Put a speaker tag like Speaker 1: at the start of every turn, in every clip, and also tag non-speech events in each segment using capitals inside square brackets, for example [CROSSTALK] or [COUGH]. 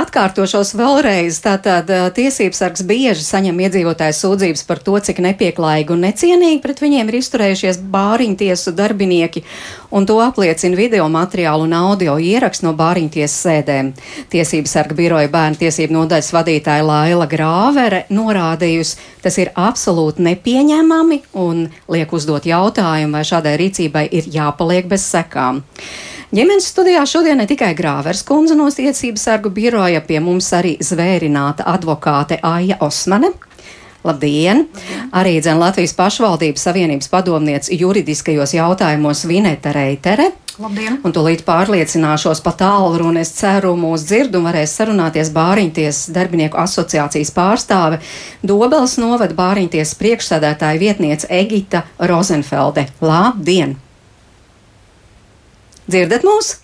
Speaker 1: Atkārtošos vēlreiz, tātad tiesības sargs bieži saņem iedzīvotāju sūdzības par to, cik nepieklājīgi un necienīgi pret viņiem ir izturējušies bāriņtiesu darbinieki, un to apliecina video materiālu un audio ieraksts no bāriņtiesas sēdēm. Tiesības sarga biroja bērnu tiesību nodaļas vadītāja Laila Grāvere norādījusi, tas ir absolūti nepieņemami un liek uzdot jautājumu, vai šādai rīcībai ir jāpaliek bez sekām. Ģimenes studijā šodien ne tikai Grāvers kundze no tiesības sargu biroja, pie mums arī zvērināta advokāte Aija Osmane. Labdien! Arī dzen Latvijas pašvaldības savienības padomniece juridiskajos jautājumos Vineta Reitere.
Speaker 2: Labdien!
Speaker 1: Un tūlīt pārliecināšos pa tālruni, es ceru, mūs dzird un varēs sarunāties Bāriņties darbinieku asociācijas pārstāve Dobels novada Bāriņties priekšsēdētāja vietniece Egita Rozenfelde. Labdien! Dzirdat mūs?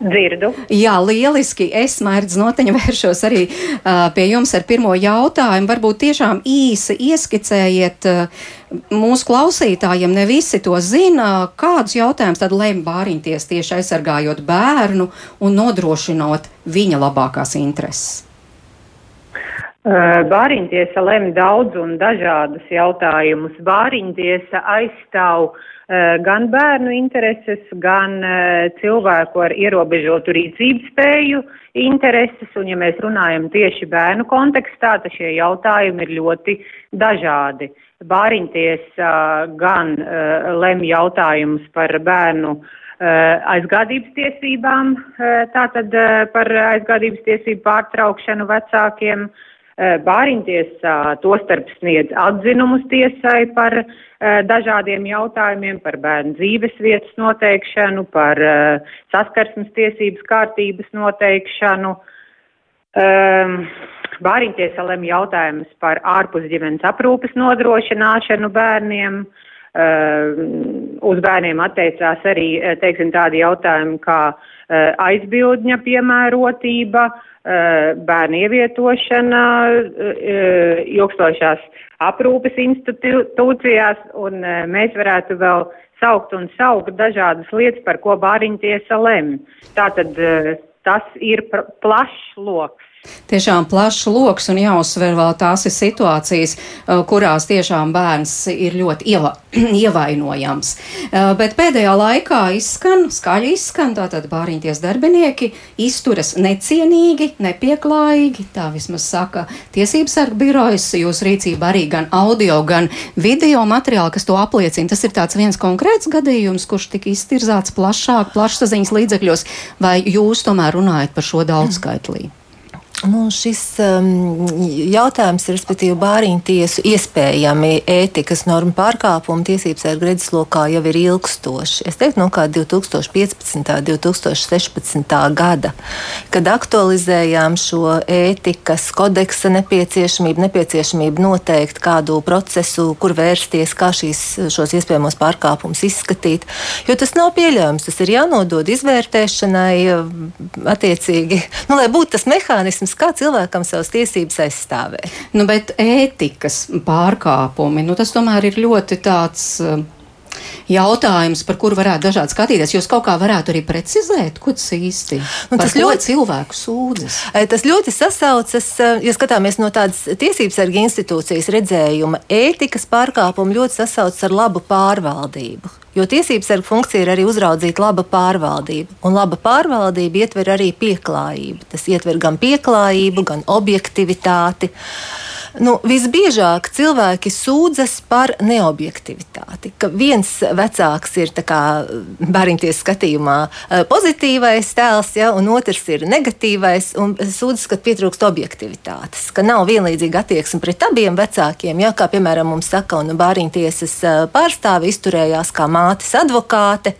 Speaker 3: Dzirdu.
Speaker 1: Jā, lieliski. Es, Mērķis Noteņa, [LAUGHS] vēršos arī uh, pie jums ar pirmo jautājumu. Varbūt tiešām īsi ieskicējiet uh, mūsu klausītājiem, ne visi to zina, kādus jautājumus tad lēma bāriņties tieši aizsargājot bērnu un nodrošinot viņa labākās intereses.
Speaker 3: Bāriņtiesa lem daudz un dažādus jautājumus. Bāriņtiesa aizstāv uh, gan bērnu intereses, gan eh, cilvēku ar ierobežotu rīcības spēju intereses, un ja mēs runājam tieši bērnu kontekstā, tad šie jautājumi ir ļoti dažādi. Bāriņties gan eh, lem jautājumus par bērnu aizgādības tiesībām, tātad par aizgādības tiesību pārtraukšanu vecākiem, Bāriņtiesā tostarp sniedz atzinumus tiesai par Eh, dažādiem jautājumiem par bērnu dzīves vietas noteikšanu, par eh, saskarsmes tiesības kārtības noteikšanu. Um, Bāriņtiesa lem jautājumus par ārpusģimenes aprūpes nodrošināšanu bērniem. Uh, uz bērniem attiecās arī, eh, teiksim, tādi jautājumi kā aizbildņa piemērotība, uh, bērnu ievietošana, ilgstošās aprūpes institūcijās, un e, mēs varētu vēl saukt un saukt dažādas lietas, par ko bāriņtiesa lem. Tātad tas ir plašs loks.
Speaker 1: Tiešām plašs lokus un jāuzsver vēl tās ir situācijas, uh, kurās tiešām bērns ir ļoti ieva, [CLEARS THROAT] ievainojams. Uh, bet pēdējā laikā izskan, skaļi izskan, tātad bāriņties darbinieki izturas necienīgi, nepieklājīgi, tā vismaz saka tiesības sarga birojas, jūs rīcība arī gan audio, gan video materiāli, kas to apliecina. Tas ir tāds viens konkrēts gadījums, kurš tika iztirzāts plašāk, plašsaziņas līdzekļos, vai jūs tomēr runājat par šo daudzskaitlī?
Speaker 2: Nu, šis um, jautājums, respektīvi, bāriņu tiesu iespējami ētikas norma pārkāpuma tiesības ar redzeslokā jau ir ilgstoši. Es teiktu, no kā 2015. un 2016. gada, kad aktualizējām šo ētikas kodeksa nepieciešamību, nepieciešamību noteikt kādu procesu, kur vērsties, kā šīs, šos iespējamos pārkāpumus izskatīt. Jo tas nav pieļaujams, tas ir jānodod izvērtēšanai attiecīgi, nu, lai būtu tas mehānisms jautājums, kā cilvēkam savas tiesības aizstāvēt.
Speaker 1: Nu, bet ētikas pārkāpumi, nu, tas tomēr ir ļoti tāds. Uh, jautājums, par kuru varētu dažādi skatīties. Jūs kaut kā varētu arī precizēt, ko tas īsti. Nu, tas ļoti cilvēku sūdzas.
Speaker 2: Tas ļoti sasaucas, ja skatāmies no tādas tiesības sarga institūcijas redzējuma, ētikas pārkāpumu ļoti sasaucas ar labu pārvaldību. Jo tiesības sarga funkcija ir arī uzraudzīt laba pārvaldība. Un laba pārvaldība ietver arī pieklājību. Tas ietver gan pieklājību, gan objektivitāti. Uh, Nu, visbiežāk cilvēki sūdzas par neobjektivitāti. Ka viens vecāks ir bērnties skatījumā eh, pozitīvais tēls, ja, un otrs ir negatīvais, un sūdzas, ka pietrūkst objektivitātes, ka nav vienlīdzīga attieksme pret abiem vecākiem. Ja, kā piemēram mums saka, un bērntiesas eh, pārstāve izturējās kā mātes advokāte.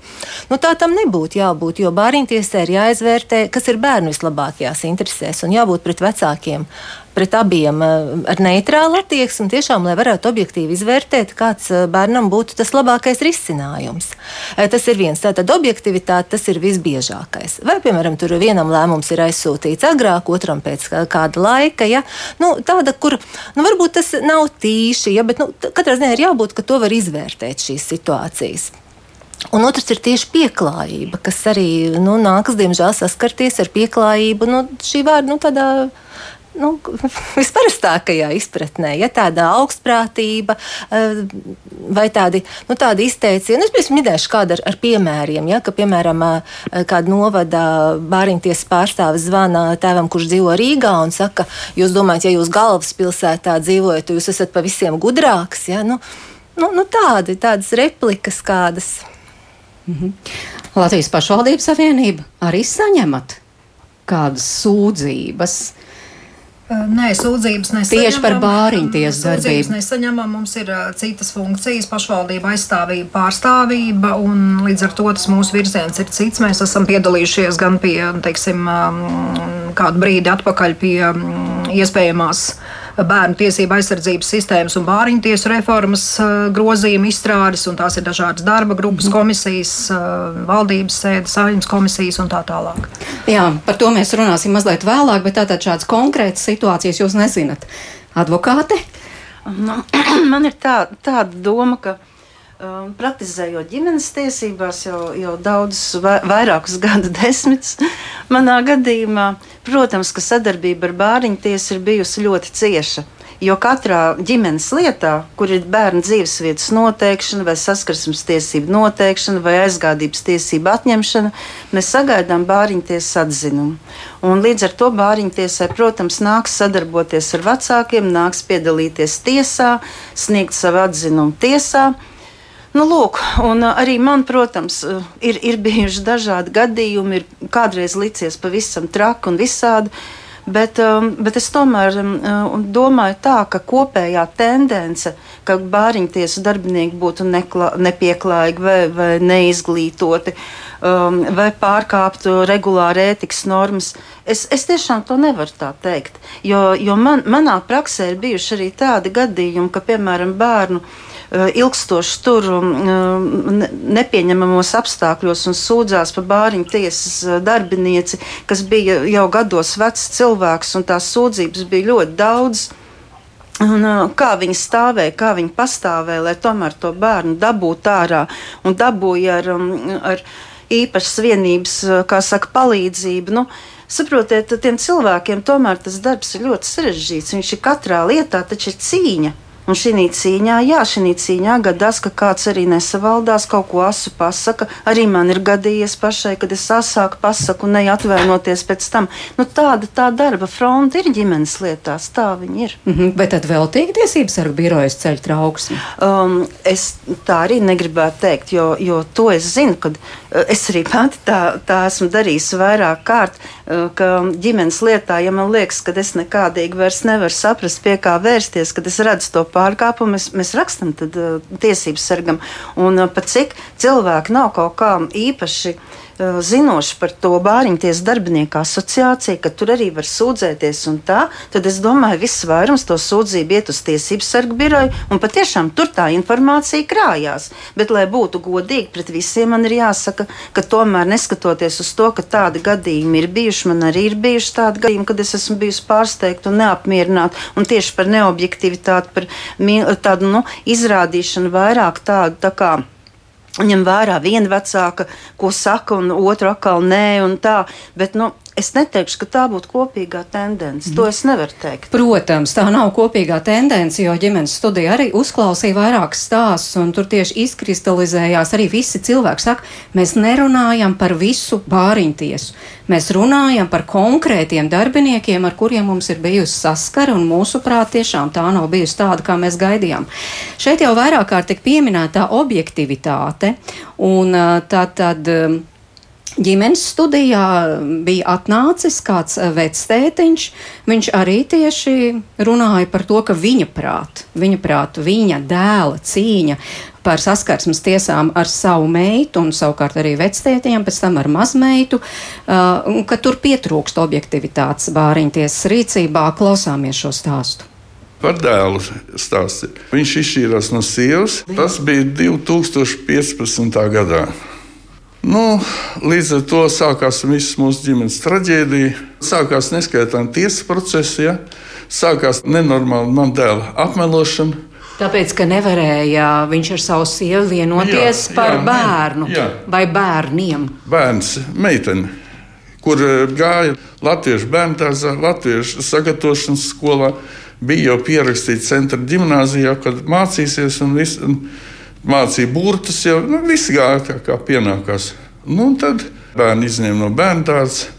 Speaker 2: Nu, tā tam nebūtu jābūt, jo bērntiesai ir jāizvērtē, kas ir bērnu vislabākajās interesēs, un jābūt pret vecākiem pret abiem eh, ar neitrālu attieksmi, tiešām, lai varētu objektīvi izvērtēt, kāds eh, bērnam būtu tas labākais risinājums. Eh, tas ir viens. Tātad objektivitāte tas ir visbiežākais. Vai, piemēram, tur vienam lēmums ir aizsūtīts agrāk, otram pēc kāda laika. Ja? Nu, tāda, kur nu, varbūt tas nav tīši, ja? bet nu, katrā ziņā ir jābūt, ka to var izvērtēt šīs situācijas. Un otrs ir tieši pieklājība, kas arī nu, nākas, diemžēl, saskarties ar pieklājību nu, šī vārda nu, tādā nu, visparastākajā izpratnē, ja tāda augstprātība eh, vai tādi, nu, tādi izteicieni. Es pirms minēšu kādu ar, ar piemēriem, ja, ka, piemēram, eh, kāda novada bāriņtiesas pārstāvis zvana tēvam, kurš dzīvo Rīgā un saka, jūs domājat, ja jūs galvaspilsētā dzīvojat, jūs esat pa visiem gudrāks, ja, nu, nu, nu tādi, tādas replikas kādas.
Speaker 1: Mhm. Latvijas pašvaldības savienība arī saņemat kādas sūdzības
Speaker 4: Nē, sūdzības nesaņemam.
Speaker 1: Tieši par bāriņu tiesu
Speaker 4: darbību.
Speaker 1: Sūdzības
Speaker 4: nesaņemam, mums ir uh, citas funkcijas, pašvaldība aizstāvība, pārstāvība, un līdz ar to tas mūsu virziens ir cits. Mēs esam piedalījušies gan pie, teiksim, kādu brīdi atpakaļ pie iespējamās bērnu tiesību aizsardzības sistēmas un bāriņu tiesu reformas grozījuma izstrādes, un tās ir dažādas darba grupas, mhm. komisijas, valdības sēdes, saimnes komisijas un tā tālāk.
Speaker 1: Jā, par to mēs runāsim mazliet vēlāk, bet tātad šādas konkrētas situācijas jūs nezināt. Advokāte?
Speaker 5: Nu, [CLEARS THROAT] man ir tā, tāda doma, ka um, praktizējot ģimenes tiesībās jau, jau daudzus, vairākus [LAUGHS] gadu desmitus, manā gadījumā, protams, ka sadarbība ar bāriņu tiesu ir bijusi ļoti cieša. Jo katrā ģimenes lietā, kur ir bērnu dzīvesvietas noteikšana, vai saskarsmes tiesību noteikšana, vai aizgādības tiesību atņemšana, mēs sagaidām bāriņtiesas atzinumu. Un līdz ar to bāriņtiesai, protams, nāks sadarboties ar vecākiem, nāks piedalīties tiesā, sniegt savu atzinumu tiesā. Nu, lūk, un arī man, protams, ir, ir bijuši dažādi gadījumi, ir kādreiz licies pavisam traki un visādi. Bet, um, bet es tomēr um, domāju, tā, ka kopējā tendence, ka bāriņtiesu darbinieki būtu nekla, nepieklājīgi vai, vai neizglītoti um, vai pārkāptu regulāri ētikas normas, es, es tiešām to nevaru tā teikt. Jo, jo man, manā praksē ir bijuši arī tādi gadījumi, ka, piemēram, bērnu ilgstoši tur um, eh, nepieņemamos apstākļos un sūdzās par bāriņu tiesas eh, darbinieci, kas bija jau gados vecs cilvēks, un tās sūdzības bija ļoti daudz. Un, kā viņi stāvēja, kā viņi pastāvēja, lai tomēr to bērnu dabūtu ārā un dabūja ar, um, ar īpašas vienības, kā saka, palīdzību. Nu, saprotiet, tiem cilvēkiem tomēr tas darbs ir ļoti sarežģīts. Viņš ir katrā lietā, taču ir cīņa. Un šī cīņā, jā, šī cīņā gadās, ka kāds arī nesavaldās, kaut ko asu pasaka. Arī man ir gadījies pašai, kad es asāku pasaku un neatvainoties pēc tam. Nu, tāda tā darba fronte ir ģimenes lietās, tā viņi ir.
Speaker 1: Mm -hmm, bet tad vēl tiek tiesības sargu birojas ceļ trauksmi?
Speaker 5: Um, es tā arī negribētu teikt, jo, jo to es zinu, kad es arī pati tā, tā esmu darījusi vairāk kārt, uh, ka ģimenes lietā, ja man liekas, ka es nekādīgi vairs nevaru saprast, pie kā vērsties, kad es redzu to pārkāpumu mēs, mēs rakstam tad, uh, tiesības sargam. Un pat cik cilvēki nav kaut kā īpaši uh, zinoši par to bāriņties darbinieku asociāciju, ka tur arī var sūdzēties un tā, tad es domāju, viss vairums to sūdzību iet uz tiesību sargu biroju un patiešām tur tā informācija krājās. Bet, lai būtu godīgi pret visiem, man ir jāsaka, ka tomēr neskatoties uz to, ka tādi gadījumi ir bijuši, man arī ir bijuši tādi gadījumi, kad es esmu bijusi pārsteigta un neapmierināta un tieši par neobjektivitāti, par tādu nu, izrādīšanu vairāk tādu tā kā. Ņem vērā viena vecāka, ko saka, un otru atkal nē, un tā. Bet, nu, Es neteikšu, ka tā būtu kopīgā tendence. To es nevaru teikt.
Speaker 1: Protams, tā nav kopīgā tendence, jo ģimenes studija arī uzklausīja vairākus stāstus, un tur tieši izkristalizējās arī visi cilvēki. Saka, mēs nerunājam par visu bāriņtiesu. Mēs runājam par konkrētiem darbiniekiem, ar kuriem mums ir bijusi saskara, un mūsuprāt, tiešām tā nav bijusi tāda, kā mēs gaidījām. Šeit jau vairāk kārt tika pieminēta objektivitāte, un tā tad ģimenes studijā bija atnācis kāds eh, vectētiņš. Viņš arī tieši runāja par to, ka viņa prāt, viņa prāt, viņa dēla cīņa par saskarsmes tiesām ar savu meitu un savukārt arī vectētiņiem, pēc tam ar mazmeitu, uh, ka tur pietrūkst objektivitātes bāriņtiesas rīcībā. Klausāmies šo stāstu.
Speaker 6: Par dēlu stāstīt. Viņš izšķīrās no sievas. Tas bija 2015. gadā. Nu, līdz ar to sākās viss mūsu ģimenes traģēdija. Sākās neskaitām tiesas procesi, ja? sākās nenormāla man dēla apmelošana.
Speaker 1: Tāpēc, ka nevarēja viņš ar savu sievu vienoties jā, par jā, bērnu jā. vai bērniem.
Speaker 6: Bērns, meitene, kur eh, gāja Latviešu bērnu Latviešu sagatavošanas skolā, bija jau pierakstīts centra gimnājā, kad mācīsies un, vis, un mācīja burtus. Jau nu, viss gāja tā kā pienākās. Nu, tad bērni izņēma no bērnu dārza.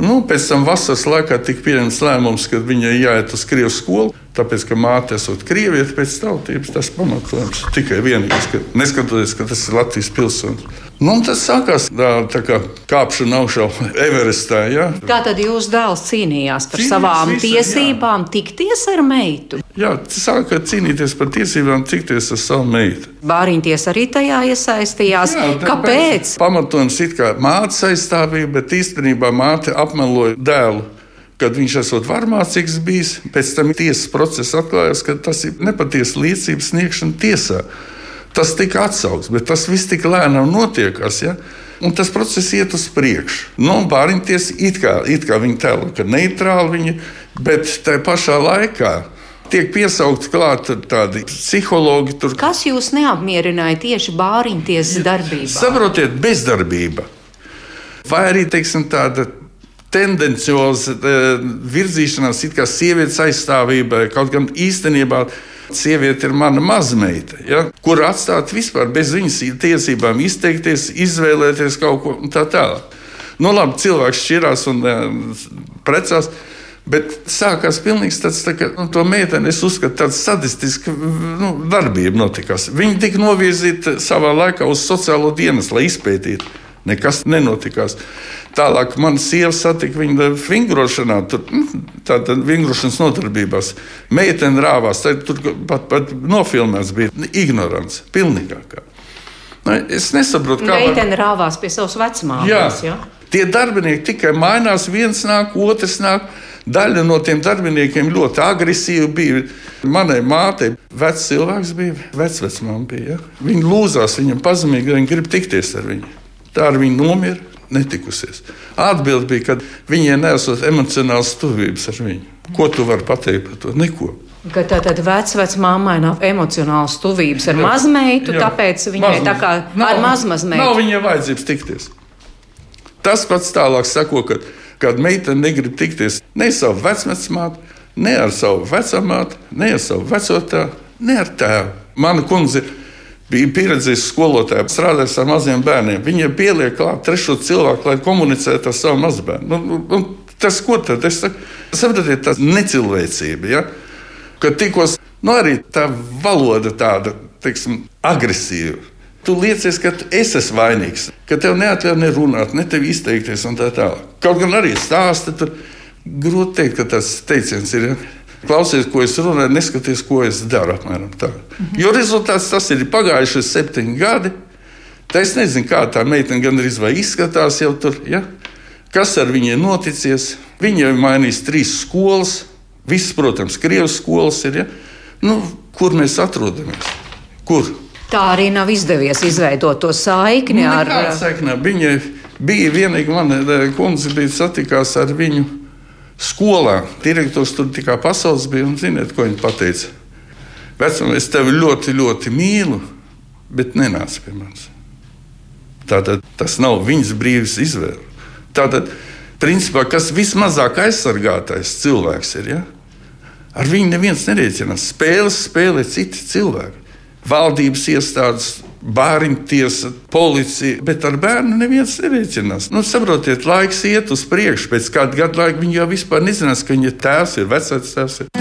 Speaker 6: Nu, pēc tam vasaras laikā tika pieņemts lēmums, ka viņai jāiet uz Krievijas skolu. Tāpēc, ka māte esot krieviete pēc tautības, tas pamatojums tikai vienīgais, ka neskatoties, ka tas ir Latvijas pilsonis. Nu, tas sākās tā, tā kā kāpšana augšā [LAUGHS] Everestā. Ja?
Speaker 1: Kā tad jūs dēls cīnījās par Cīnījās savām visa, tiesībām, jā. tikties ar meitu?
Speaker 6: Jā, sāka cīnīties par tiesībām, tikties ar savu meitu.
Speaker 1: Bāriņties arī tajā iesaistījās. Jā, Kāpēc?
Speaker 6: Pamatojums ir kā mātes aizstāvība, bet īstenībā māte apmeloja dēlu kad viņš esot varmācīgs bijis. Pēc tam tiesas procesā atklājās, ka tas ir nepatiesa liecības sniegšana tiesā. Tas tika atsaukts, bet tas viss tik lēnām notiekās. Ja? Un tas process iet uz priekšu. Nu, Bāriņtiesa it kā, it kā viņa tēlo, ka neitrāli viņa, bet tajā pašā laikā tiek piesaukti klāt tādi psihologi. Tur.
Speaker 1: Kas jūs neapmierināja tieši Bāriņtiesas darbībā?
Speaker 6: Saprotiet, bezdarbība. Vai arī teiksim, tāda tendencioza eh, virzīšanās, it kā sievietes aizstāvībai, kaut gan īstenībā. Sieviete ir mana mazmeita, ja, kur atstāt vispār bez viņas tiesībām izteikties, izvēlēties kaut ko tādu. Nu, labi, cilvēks šķirās un uh, precās, bet sākās pilnīgs tāds, tā, ka nu, to meiteni es uzskatu tāda sadistiska nu, darbība notikās. Viņa tika novirzīta savā laikā uz sociālo dienas, lai izpētītu. Nekas nenotikās. Tālāk man sieva satika viņu vingrošanā, tur, nu, tādā vingrošanas nodarbībās. Meitene rāvās, tur pat, pat nofilmēts bija ignorants, pilnīgākā. Nu, es nesaprotu,
Speaker 1: kā. Meitene var... rāvās pie savas vecmātes.
Speaker 6: Jā. Tie darbinieki tikai mainās, viens nāk, otrs nāk. Daļa no tiem darbiniekiem ļoti agresīvi bija. Manai mātei vecs cilvēks bija, vecvecmāmiņa bija. Ja? Viņa lūzās viņam pazemīgi, viņa grib tikties ar viņu. Tā ar viņu nomira, netikusies. Atbilde bija, ka viņai nesot emocionāls tuvības ar viņu. Ko tu vari pateikt par to? Neko.
Speaker 1: Ka tā tad vecmāmai nav emocionāls tuvības ar mazmeitu, jā. tāpēc viņai Mazmaz. tā kā nav, ar mazmazmeitu.
Speaker 6: Nav viņai vajadzības tikties. Tas pats tālāk sako, ka, kad meitene negrib tikties ne ar savu vecmātu, ne ar savu vecamātu, ne ar savu vecotā, ne ar tēvu. Mana kundze ir bija pieredzējis skolotāji, strādājis ar maziem bērniem. Viņiem pieliek klāt trešo cilvēku, lai komunicētu ar savu mazbērnu. Nu, nu, nu, tas, ko tad es saprotiet, tas necilvēcība. Ja? Kad tikos, nu arī tā valoda tāda, teiksim, agresīva. Tu liecies, ka es esmu vainīgs, ka tev neatļauj ne runāt, ne tev izteikties un tā tālāk. Kaut gan arī stāsta, tur grūti teikt, ka tas teiciens ir. Ja? Klausies, ko es runāju, neskaties, ko es daru. Apmēram, tā. mhm. Jo rezultāts tas ir pagājuši septiņi gadi. Tā es nezinu, kā tā meitene gandrīz vai izskatās jau tur. Ja? Kas ar viņu ir noticis? Viņa ir mainījusi trīs skolas. Visas, protams, Krievijas skolas ir. Ja? Nu, kur mēs atrodamies? Kur?
Speaker 1: Tā arī nav izdevies izveidot to saikni
Speaker 6: nu, ar viņu. Viņa bija vienīgā mana eh, kundze, bija satikās ar viņu skolā. Direktors tur tikai pasaules bija un ziniet, ko viņš teica. Vecum, es tevi ļoti, ļoti mīlu, bet nenāc pie manis. Tātad tas nav viņas brīvs izvēle. Tātad, principā, kas vismazāk aizsargātais cilvēks ir, ja? ar viņu neviens nerēķinās. Spēles spēlē citi cilvēki. Valdības iestādes, bērnu tiesa, policija, bet ar bērnu neviens nerēķinās. Nu, saprotiet, laiks iet uz priekšu. Pēc kāda gada laika viņi jau vispār nezinās, ka viņa tēvs ir vecais tēvs. Ir.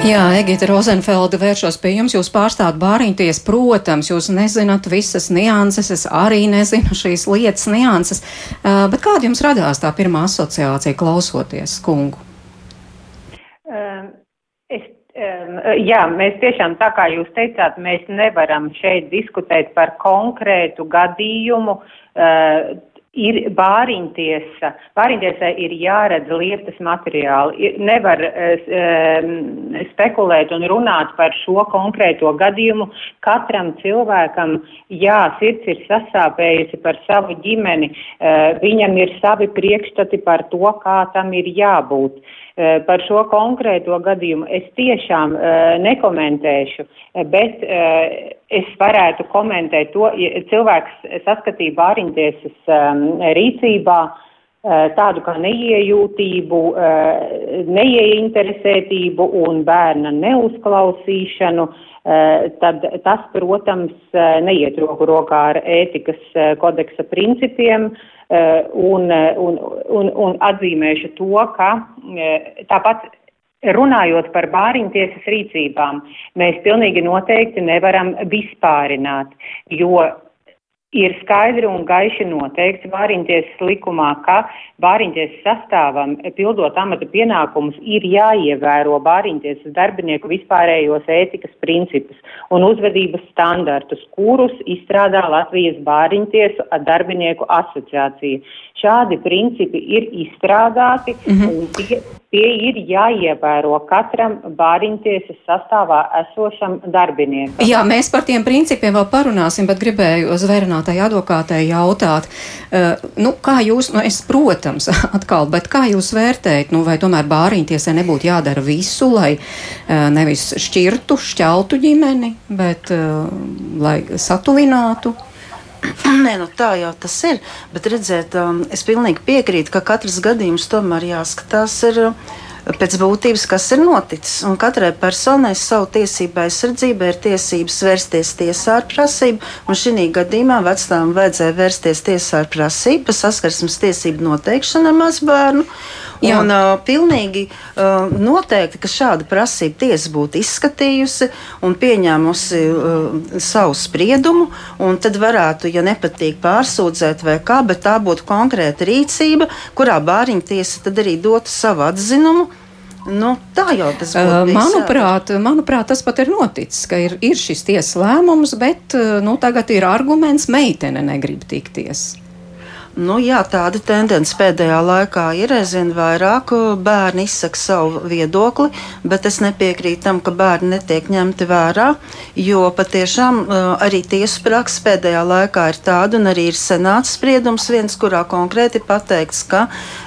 Speaker 1: Jā, Egita Rozenfelda vēršos pie jums. Jūs pārstāvat bāriņties, protams, jūs nezināt visas nianses, es arī nezinu šīs lietas nianses, uh, bet kāda jums radās tā pirmā asociācija klausoties kungu?
Speaker 3: Es Jā, mēs tiešām, tā kā jūs teicāt, mēs nevaram šeit diskutēt par konkrētu gadījumu. Ir bāriņtiesa. Bāriņtiesai ir jāredz lietas materiāli. Nevar um, spekulēt un runāt par šo konkrēto gadījumu. Katram cilvēkam, jā, sirds ir sasāpējusi par savu ģimeni. Uh, viņam ir savi priekšstati par to, kā tam ir jābūt. Uh, Par šo konkrēto gadījumu es tiešām nekomentēšu, bet es varētu komentēt to, ja cilvēks saskatīja bāriņtiesas rīcībā tādu kā neiejūtību, neieinteresētību un bērna neuzklausīšanu, tad tas, protams, neiet roku rokā ar ētikas kodeksa principiem un, un, un, un atzīmēšu to, ka tāpat Runājot par bāriņtiesas rīcībām, mēs pilnīgi noteikti nevaram vispārināt, jo ir skaidri un gaiši noteikts vāriņtiesas likumā, ka vāriņtiesas sastāvam, pildot amata pienākumus, ir jāievēro vāriņtiesas darbinieku vispārējos ētikas principus un uzvedības standartus, kurus izstrādā Latvijas vāriņtiesu darbinieku asociācija. Šādi principi ir izstrādāti mm -hmm. un tie, tie ir jāievēro katram bāriņtiesas sastāvā esošam darbiniekam.
Speaker 1: Jā, mēs par tiem principiem vēl parunāsim, bet gribēju zvērinātai advokātei jautāt, uh, nu, kā jūs, nu, es, protams, [LAUGHS] atkal, bet kā jūs vērtējat, nu, vai tomēr bāriņtiesai nebūtu jādara visu, lai uh, nevis šķirtu, šķeltu ģimeni, bet uh, lai satuvinātu? [CLEARS THROAT]
Speaker 5: Nē, nu tā jau tas ir. Bet redziet, um, es pilnīgi piekrītu, ka katrs gadījums tomēr jāskatās. Ir, Pēc būtības, kas ir noticis, un katrai personai savu tiesību aizsardzībai ir tiesības vērsties tiesā ar prasību, un šī gadījumā vecām vajadzēja vērsties tiesā ar prasību par saskarsmes tiesību noteikšanu ar mazbērnu. Jā. Un uh, pilnīgi uh, noteikti, ka šāda prasība tiesa būtu izskatījusi un pieņēmusi uh, savu spriedumu, un tad varētu, ja nepatīk, pārsūdzēt vai kā, bet tā būtu konkrēta rīcība, kurā bāriņa tiesa tad arī dotu savu atzinumu. Nu, tā jau tas ir. Uh,
Speaker 1: manuprāt, manuprāt, tas pat ir noticis, ka ir, ir šis tiesas lēmums, bet uh, nu, tagad ir arguments, meitene negrib tikties.
Speaker 5: Nu, jā, tāda tendence pēdējā laikā ir. Aizvien vairāk bērni izsaka savu viedokli, bet es nepiekrītu tam, ka bērni netiek ņemti vērā. Jo patiešām arī tiesu praksa pēdējā laikā ir tāda, un arī ir senāts spriedums viens, kurā konkrēti pateikts, ka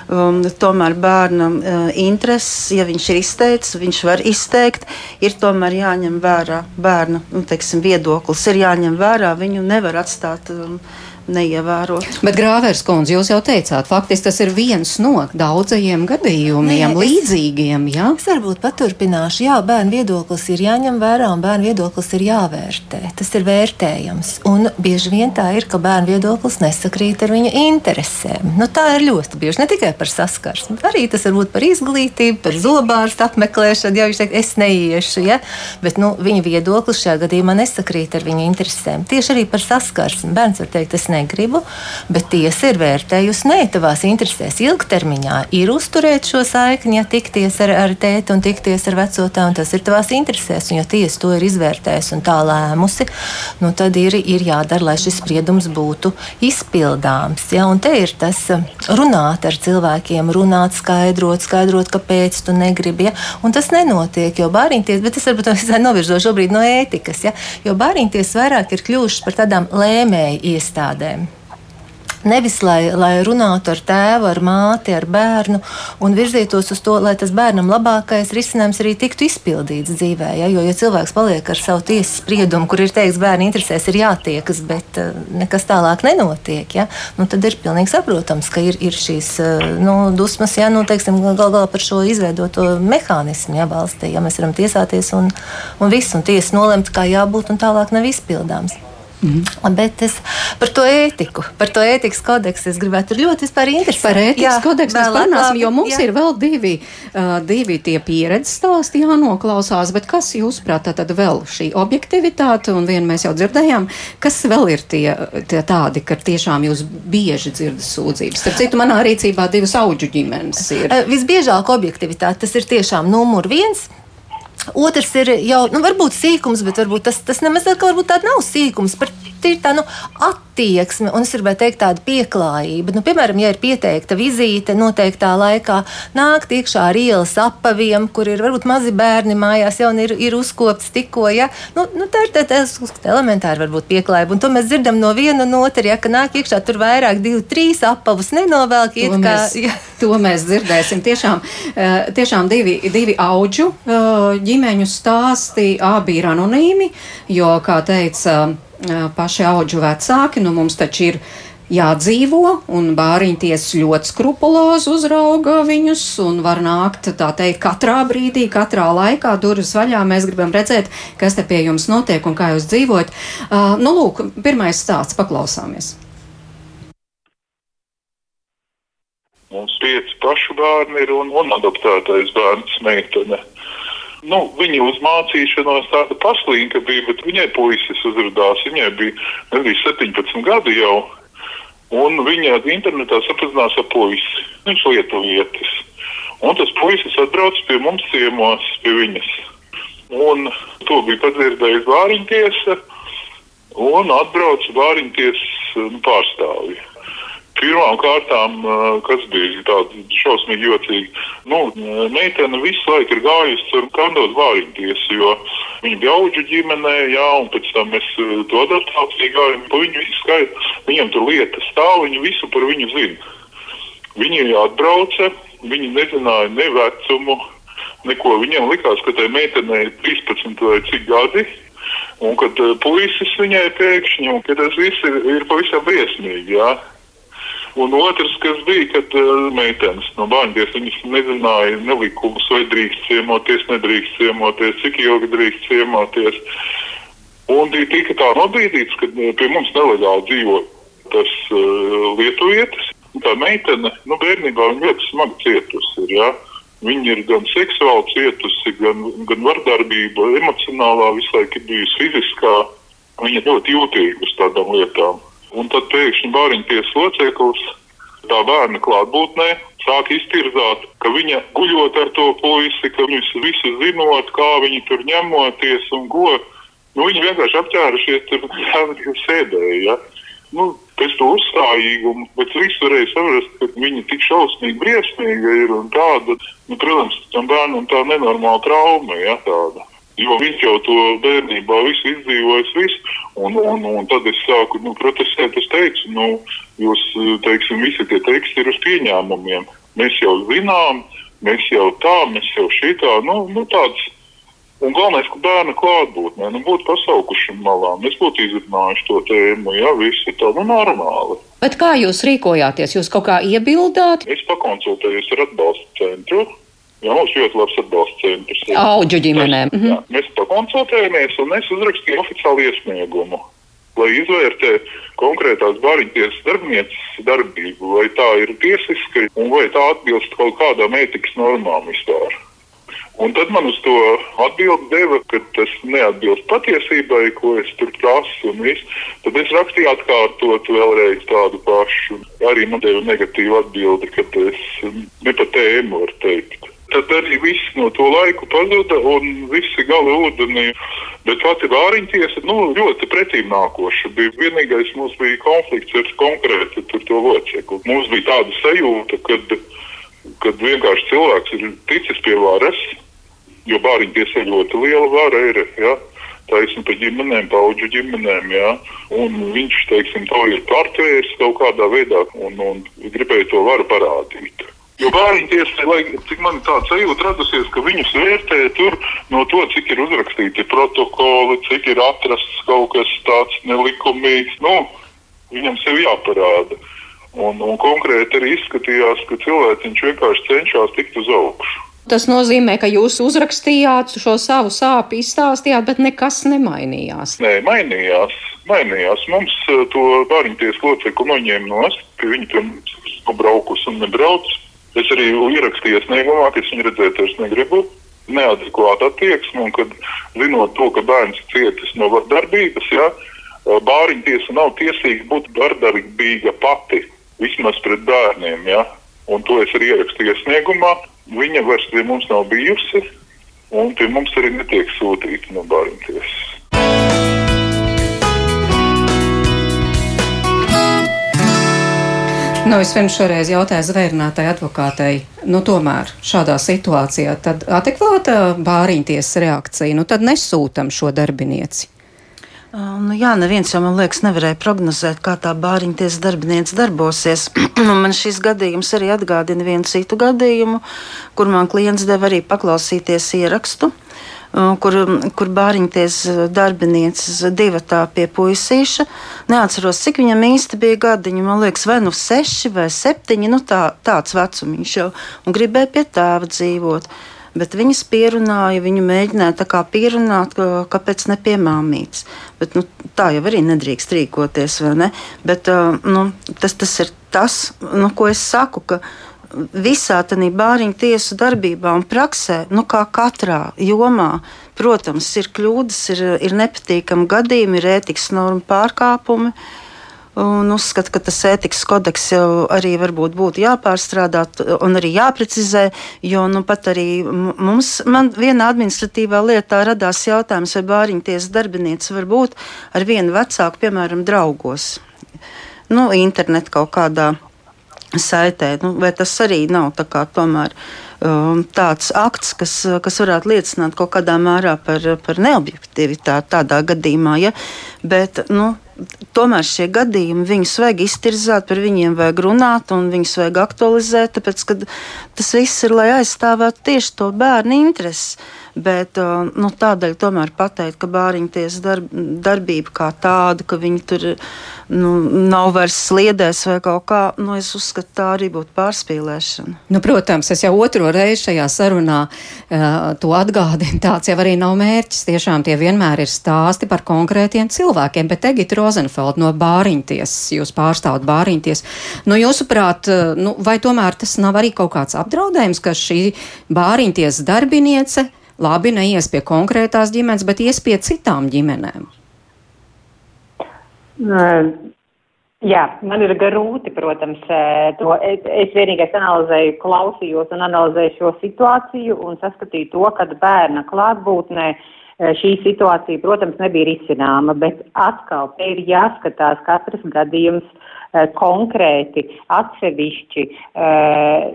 Speaker 5: um, tomēr bērna uh, intereses, ja viņš ir izteicis, viņš var izteikt, ir tomēr jāņem vērā bērna nu, teiksim, viedoklis, ir jāņem vērā, viņu nevar atstāt. Um, neievērot.
Speaker 1: Bet Grāvers kundze, jūs jau teicāt, faktiski tas ir viens no daudzajiem gadījumiem, Nē, līdzīgiem. Ja?
Speaker 2: Es varbūt paturpināšu. Jā, bērnu viedoklis ir jāņem vērā un bērnu viedoklis ir jāvērtē. Tas ir vērtējams. Un bieži vien tā ir, ka bērnu viedoklis nesakrīt ar viņu interesēm. Nu, tā ir ļoti bieži. Ne tikai par saskarsmi, arī tas var būt par izglītību, par zobārstu apmeklēšanu. Ja viņš teikt, es neiešu, ja? bet nu, viņa viedoklis šajā gadījumā nesakrīt ar viņu interesēm. Tieši arī par saskarsmi. Bērns var teikt, es negribu, bet tiesa ir vērtējusi, nē, tavās interesēs ilgtermiņā ir uzturēt šo saikni, ja tikties ar, ar tēti un tikties ar vecotā, un tas ir tavās interesēs. Un, ja tiesa to ir izvērtējusi un tā lēmusi, nu, tad ir, ir jādara, lai šis spriedums būtu izpildāms. Ja? Un te ir tas um, runāt ar cilvēkiem, runāt, skaidrot, skaidrot, kāpēc tu negribi. Ja? Un tas nenotiek, jo bāriņties, bet es varbūt novirzošu šobrīd no ētikas, ja? jo bāriņties vairāk ir kļuvušas par tādām lēmēju iestādēm iestādēm. Nevis lai, lai runātu ar tēvu, ar māti, ar bērnu un virzītos uz to, lai tas bērnam labākais risinājums arī tiktu izpildīts dzīvē. Ja? Jo, ja cilvēks paliek ar savu tiesas spriedumu, kur ir teikts, bērnu interesēs ir jātiekas, bet uh, nekas tālāk nenotiek, ja? nu, tad ir pilnīgi saprotams, ka ir, ir šīs uh, nu, dusmas, ja nu, teiksim, gal galā par šo izveidoto mehānismu ja, valstī. Ja? Mēs varam tiesāties un, un viss, un tiesa nolemt, kā jābūt, un tālāk nav izpildāms. -hmm. Bet es par to ētiku, par to ētikas kodeksu es gribētu ļoti interesēt.
Speaker 1: Par ētikas jā, kodeksu mēs parunāsim, jo mums jā. ir vēl divi, uh, divi tie pieredzes stāsti jānoklausās. Bet kas jūsuprāt, tad vēl šī objektivitāte, un vienu mēs jau dzirdējām, kas vēl ir tie, tie tādi, ka tiešām jūs bieži dzirdat sūdzības? Starp citu, manā rīcībā divas auģu ģimenes ir.
Speaker 2: Uh, visbiežāk objektivitāte tas ir tiešām numur viens. Otrs ir jau, nu, varbūt sīkums, bet varbūt tas, tas nemaz varbūt tāda nav sīkums. Par ir tā nu, attieksme, un es gribētu teikt, tāda pieklājība. Nu, piemēram, ja ir pieteikta vizīte noteiktā laikā, nākt iekšā ar ielas apaviem, kur ir varbūt mazi bērni mājās, jau ir, ir uzkopts tikko. Ja? Nu, nu, tā ir tā, tā, tā elementāra varbūt pieklājība, un to mēs dzirdam no viena un otra, ja ka nāk iekšā tur vairāk, divi, trīs apavus nenovelk.
Speaker 1: To, kā, mēs, ja. to mēs dzirdēsim. Tiešām, eh, tiešām divi, divi auģu eh, ģimeņu stāsti, abi ir anonīmi, jo, kā teica paši auģu vecāki, nu mums taču ir jādzīvo, un bāriņties ļoti skrupulozi uzrauga viņus, un var nākt, tā teikt, katrā brīdī, katrā laikā, durvis vaļā. Mēs gribam redzēt, kas te pie jums notiek un kā jūs dzīvojat. Uh, nu, lūk, pirmais stāsts, paklausāmies.
Speaker 7: Mums pieci pašu bērni ir un, un adoptētais bērns meitene. Nu, viņa uzmācīšanās tāda paslinka bija, bet viņai puisis uzrādījās. Viņai bija nebija 17 gadi jau, un viņa internetā sapazinās ar puisi. Viņš lietu vietas. Un tas puisis atbrauc pie mums ciemos, pie viņas. Un to bija padzirdējis Vāriņtiesa, un atbrauc Vāriņtiesas nu, pārstāvji. Pirmām kārtām, kas bija tāds šausmīgi jocīgi, nu, meitene visu laiku ir gājusi caur kandot vāriņtiesu, jo viņa bija auģu ģimenē, jā, un pēc tam mēs to adaptāciju gājām, pa viņu visu skaitu, viņam tur lieta stāv, viņi visu par viņu zina. Viņi atbrauca, viņi nezināja ne vecumu, neko. Viņiem likās, ka tai meitenei ir 13 vai cik gadi, un kad puisis viņai pēkšņi, un ka tas viss ir, ir pavisam briesmīgi, jā. Un otrs, kas bija, kad uh, meitenes no bērnības viņas nezināja nelikumus, vai drīkst ciemoties, nedrīkst ciemoties, cik ilgi drīkst ciemoties. Un bija tika tā nobīdīts, ka uh, pie mums nelegāli dzīvo tas uh, lietuvietis. Tā meitene, nu, bērnībā viņa ļoti smagi cietusi ir. Ja? Viņa ir gan seksuāli cietusi, gan, gan vardarbība, emocionālā, visu laiku bijusi fiziskā. Viņa ļoti jūtīga uz tādām lietām. Un tad pēkšņi bāriņties loceklis tā bērna klātbūtnē sāk iztirzāt, ka viņa guļot ar to puisi, ka viņus visu zinot, kā viņi tur ņemoties un ko. Nu, viņi vienkārši apķērušies tur [LAUGHS] sēdēja. Ja? Nu, pēc to uzstājīgumu, bet viss varēja saprast, ka viņa tik šausmīgi briesmīga ir un tāda, nu, protams, tam bērnam tā nenormāla trauma, ja tāda. Jo viņš jau to bērnībā visu izdzīvojis, visu, un, un, un tad es sāku nu, protestēt. Es teicu, nu, jūs, teiksim, visi tie teksti ir uz pieņēmumiem. Mēs jau zinām, mēs jau tā, mēs jau šitā, nu, nu tāds. Un galvenais, ka bērna klātbūtnē nu, būtu pasaukuši malā. Mēs būtu izrunājuši to tēmu, ja viss ir tā, nu, normāli.
Speaker 1: Bet kā jūs rīkojāties? Jūs kaut kā iebildāt?
Speaker 7: Es pakonsultējos ar atbalstu centru Jā, mums ļoti labs atbalsta centrs.
Speaker 1: Auģu ģimenēm.
Speaker 7: Mēs, jā, mēs pakonsultējāmies un es uzrakstīju oficiālu iesniegumu, lai izvērtē konkrētās bāriņtiesas darbinieces darbību, vai tā ir tiesiska un vai tā atbilst kaut kādām ētikas normām vispār. Un tad man uz to atbildi deva, ka tas neatbilst patiesībai, ko es tur prasu. Tad es rakstīju atkārtot vēlreiz tādu pašu. Arī man deva negatīvu atbildi, ka es ne pa tēmu varu teikt tad arī viss no to laiku pazuda un visi gali ūdenī. Bet pati vāriņtiesa nu, ļoti pretīm nākoša. Bija vienīgais mums bija konflikts ar konkrēti to locekli. Mums bija tāda sajūta, kad, kad vienkārši cilvēks ir ticis pie varas, jo vāriņtiesa ir ļoti liela vara. Ir, ja? taisnu par ģimenēm, paudžu ģimenēm. Ja? Un viņš teiksim, to ir pārtvērs kaut kādā veidā un, un gribēja to varu parādīt. Jo bērni tiesa, lai cik man tāds sajūta radusies, ka viņus vērtē tur no to, cik ir uzrakstīti protokoli, cik ir atrasts kaut kas tāds nelikumīgs. Nu, viņam sev jāparāda. Un, un konkrēti arī izskatījās, ka cilvēks vienkārši cenšas tikt uz augšu.
Speaker 1: Tas nozīmē, ka jūs uzrakstījāt šo savu sāpju, izstāstījāt, bet nekas nemainījās.
Speaker 7: Nē, mainījās. mainījās. Mums eh, to bērnu locekli noņēma no stūra, ka viņi tur braukus un nebrauc. Es arī ierakstīju sniegumā, ka es viņu redzēt, es negribu neadekvātu attieksmi, un kad zinot to, ka bērns cietis no vardarbības, ja, bāriņu tiesa nav tiesīga būt vardarbīga pati, vismaz pret bērniem. Ja, un to es arī ierakstīju sniegumā. Viņa vairs pie mums nav bijusi, un pie mums arī netiek sūtīta no bāriņu tiesas.
Speaker 1: Nu, es vienu šoreiz jautāju zvērnātai advokātei, nu tomēr šādā situācijā tad adekvāta bāriņtiesas reakcija, nu tad nesūtam šo darbinieci.
Speaker 5: Nu, jā, neviens jau man liekas, nevarēja prognozēt, kā tā bāriņtiesas darbinieca darbosies. [CLEARS THROAT] man šis gadījums arī atgādina vienu citu gadījumu, kur man klients deva arī paklausīties ierakstu. Uh, kur, kur bāriņties darbinieces divi tā pie puisīša. Neatceros, cik viņam īsti bija gadiņi. Man liekas, vai nu seši vai septiņi, nu tā, tāds vecumiņš jau, un gribēja pie tēva dzīvot. Uh, bet viņas pierunāja, viņu mēģināja tā kā pierunāt, ka, kāpēc ne pie māmītes. Bet, nu, tā jau arī nedrīkst rīkoties, vai ne? Bet, nu, tas, tas ir tas, nu, ko es saku, ka visā tādā bāriņu tiesu darbībā un praksē, nu, kā katrā jomā, protams, ir kļūdas, ir, ir nepatīkami gadījumi, ir ētikas norma pārkāpumi. Un uzskatu, ka tas ētikas kodeks jau arī būtu jāpārstrādā un arī jāprecizē, jo nu, pat arī mums vienā administratīvā lietā radās jautājums, vai bāriņtiesas darbiniece var būt ar vienu vecāku, piemēram, draugos. Nu, internet kaut kādā saitē, nu, vai tas arī nav tā kā tomēr um, tāds akts, kas, kas varētu liecināt kaut kādā mērā par, par neobjektivitāti tādā gadījumā. Ja? Bet, nu, tomēr šie gadījumi, viņus vajag iztirzāt, par viņiem vajag runāt un viņus vajag aktualizēt, tāpēc, ka tas viss ir, lai aizstāvētu tieši to bērnu intereses. Bet uh, nu, tādēļ tomēr pateikt, ka bāriņties darb, darbība kā tāda, ka viņi tur nu, nav vairs sliedēs vai kaut kā, nu, es uzskatu, tā arī būtu pārspīlēšana.
Speaker 1: Nu, protams, es jau otro reizi šajā sarunā uh, to atgādinu. Tāds jau arī nav mērķis. Tiešām tie vienmēr ir stāsti par konkrētiem cilvēkiem, bet Egita Rozenfeld no bāriņties, jūs pārstāvat bāriņties. Nu, jūsuprāt, uh, nu, vai tomēr tas nav arī kaut kāds apdraudējums, ka šī bāriņties darbiniece labi neies pie konkrētās ģimenes, bet ies pie citām ģimenēm?
Speaker 3: Jā, man ir grūti, protams, to. Es vienīgais analizēju, klausījos un analizēju šo situāciju un saskatīju to, ka bērna klātbūtnē šī situācija, protams, nebija risināma, bet atkal te ir jāskatās katrs gadījums konkrēti, atsevišķi, eh,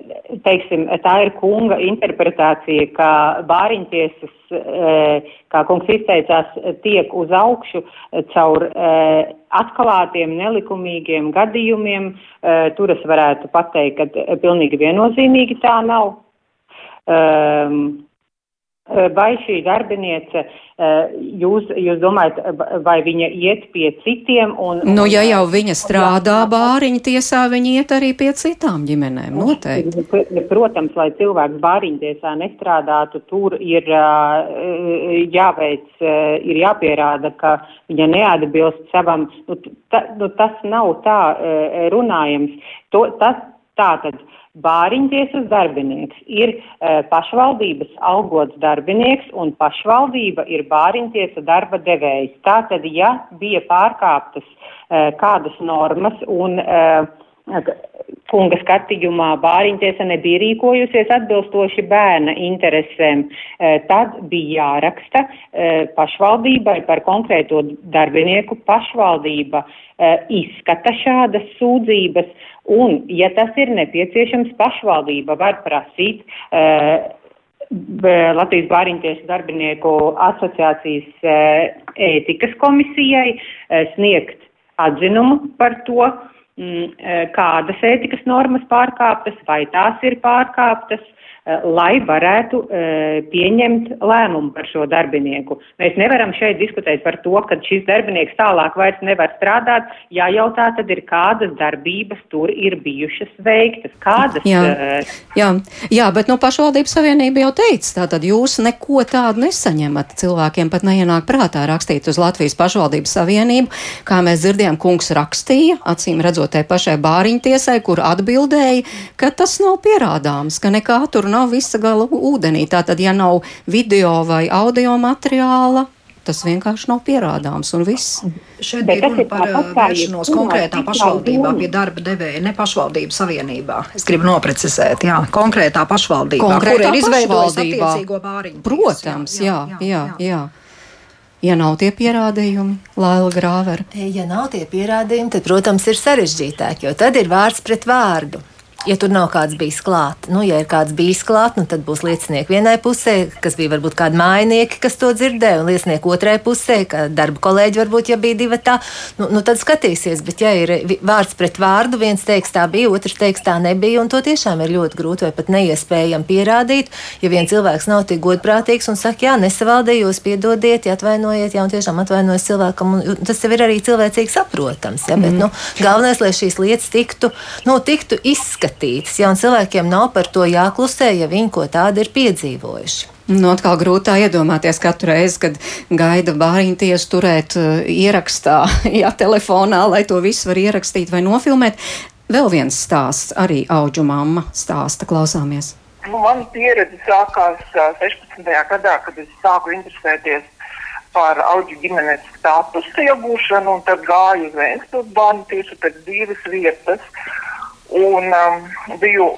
Speaker 3: teiksim, tā ir kunga interpretācija, ka bāriņtiesas, eh, kā kungs izteicās, tiek uz augšu caur atklātiem, nelikumīgiem gadījumiem. Tur es varētu pateikt, ka pilnīgi viennozīmīgi tā nav. Um, Eh, vai šī darbiniece, eh, jūs, jūs domājat, vai viņa iet pie citiem? Un,
Speaker 1: nu, ja jau viņa strādā bāriņu tiesā, viņa iet arī pie citām ģimenēm, noteikti.
Speaker 3: Protams, lai cilvēks bāriņu tiesā nestrādātu, tur ir eh, jāveic, ir jāpierāda, ka viņa neatbilst savam, nu, ta, nu, tas nav tā runājams. To, tas, tā tad Bāriņtiesas darbinieks ir e, pašvaldības algots darbinieks un pašvaldība ir bāriņtiesa darba devējs. Tātad, ja bija pārkāptas e, kādas normas un e, kunga skatījumā bāriņtiesa nebija rīkojusies atbilstoši bērna interesēm, e, tad bija jāraksta e, pašvaldībai par konkrēto darbinieku. Pašvaldība e, izskata šādas sūdzības Un, ja tas ir nepieciešams, pašvaldība var prasīt uh, Latvijas bāriņtiešu darbinieku asociācijas uh, ētikas komisijai uh, sniegt atzinumu par to, mm, kādas ētikas normas pārkāptas, vai tās ir pārkāptas, lai varētu e, pieņemt lēmumu par šo darbinieku. Mēs nevaram šeit diskutēt par to, ka šis darbinieks tālāk vairs nevar strādāt. Jājautā tad ir, kādas darbības tur ir bijušas veiktas. Kādas,
Speaker 1: jā, uh, jā, jā, bet no pašvaldības savienība jau teica, tātad jūs neko tādu nesaņemat. Cilvēkiem pat neienāk prātā rakstīt uz Latvijas pašvaldības savienību, kā mēs dzirdējām, kungs rakstīja, acīm redzot, tai pašai bāriņtiesai, kur atbildēja, ka tas nav pierādāms, ka nekā tur nav nav visa gala ūdenī. Tātad, ja nav video vai audio materiāla, tas vienkārši nav pierādāms un viss.
Speaker 4: Šeit bija runa par uh, vēršanos konkrētā pašvaldībā pie darba devēja, ne pašvaldību savienībā. Es gribu noprecizēt, jā, konkrētā pašvaldībā,
Speaker 1: konkrētā kur ir izveidojusi attiecīgo
Speaker 4: pāriņu.
Speaker 1: Protams, jā, jā, jā. jā. jā. Ja nav tie pierādījumi, Laila Grāvera.
Speaker 2: Ja nav tie pierādījumi, tad, protams, ir sarežģītāk, jo tad ir vārds pret vārdu ja tur nav kāds bijis klāt. Nu, ja ir kāds bijis klāt, nu, tad būs liecinieki vienai pusē, kas bija varbūt kādi mājnieki, kas to dzirdēja, un liecinieki otrai pusē, kā darba kolēģi varbūt, ja bija divi tā, nu, nu tad skatīsies. Bet, ja ir vārds pret vārdu, viens teiks tā bija, otrs teiks tā nebija, un to tiešām ir ļoti grūti vai pat neiespējami pierādīt, ja viens cilvēks nav tik godprātīgs un saka, jā, nesavaldījos, piedodiet, ja atvainojiet, jā, un tiešām atvainojos cilvēkam, un tas jau ir arī cilvēcīgi saprotams. Ja, bet, mm. nu, galvenais, lai šīs lietas tiktu, nu, tiktu izskatītas izskatītas. Ja, cilvēkiem nav par to jāklusē, ja viņi ko tādu ir piedzīvojuši.
Speaker 1: Nu, atkal grūti tā iedomāties katru reizi, kad gaida bāriņu tiesu turēt uh, ierakstā, [LAUGHS] ja telefonā, lai to visu var ierakstīt vai nofilmēt. Vēl viens stāsts, arī auģu mamma stāsta, klausāmies.
Speaker 8: Nu, Mana pieredze sākās uh, 16. gadā, kad es sāku interesēties par auģu ģimenes statusu iegūšanu, un tad gāju uz Vēstures bērnu tieši pēc dzīves vietas. Un um, biju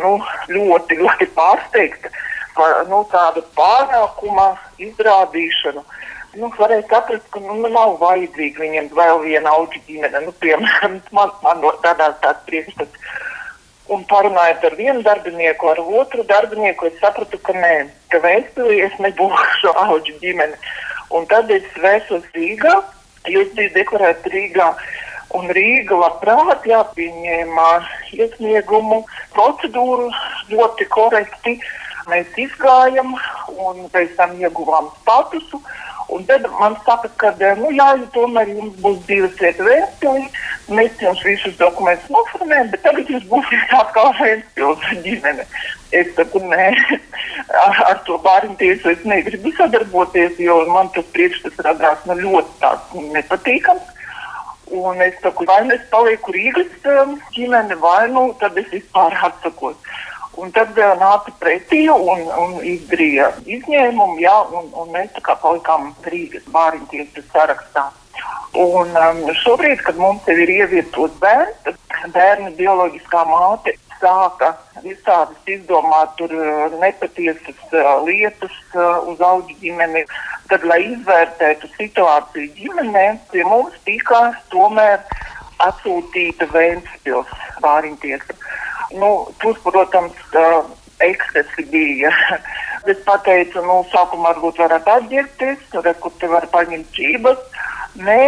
Speaker 8: nu, ļoti, ļoti pārsteigta par nu, tādu pārākuma izrādīšanu. Nu, varēja saprast, ka nu, nav vajadzīga viņiem vēl viena auga ģimene. Nu, piemēram, [LAUGHS] man, man radās tāds priekšstats. Un parunājot ar vienu darbinieku, ar otru darbinieku, es sapratu, ka nē, ka vēsturī es nebūšu [LAUGHS] auga ģimene. Un tad es vērsos Rīgā, jo es biju deklarēta Rīgā. Un Rīga labprāt jāpieņēma iesniegumu procedūru ļoti korekti. Mēs izgājām un pēc tam ieguvām statusu. Un tad man saka, ka nu, jā, tomēr jums būs divas vietas vēstuli, mēs jums visus dokumentus noformējam, bet tagad jūs būsiet atkal vēstules ģimene. Es saku, nē, ar, to bērnu tiesu es negribu sadarboties, jo man tas priekšstats radās nu, ļoti nepatīkams. Un es saku, vai nu es palieku Rīgas um, ģimene, vai nu tad es vispār atsakos. Un tad uh, nāca pretī un, un izdarīja izņēmumu, jā, un, un mēs tā kā palikām Rīgas bāriņtiesas sarakstā. Un um, šobrīd, kad mums ir ievietots bērns, bērna bioloģiskā māte sāka visādas izdomāt tur uh, nepatiesas uh, lietas uh, uz augu ģimeni. Tad, lai izvērtētu situāciju ģimenē, pie mums tika tomēr atsūtīta Vēnspils vāriņtiesa. Nu, tur, protams, ekscesi bija. [LAUGHS] es pateicu, nu, sākumā varbūt varētu atģērbties, tur, kur te var paņemt čības. Nē,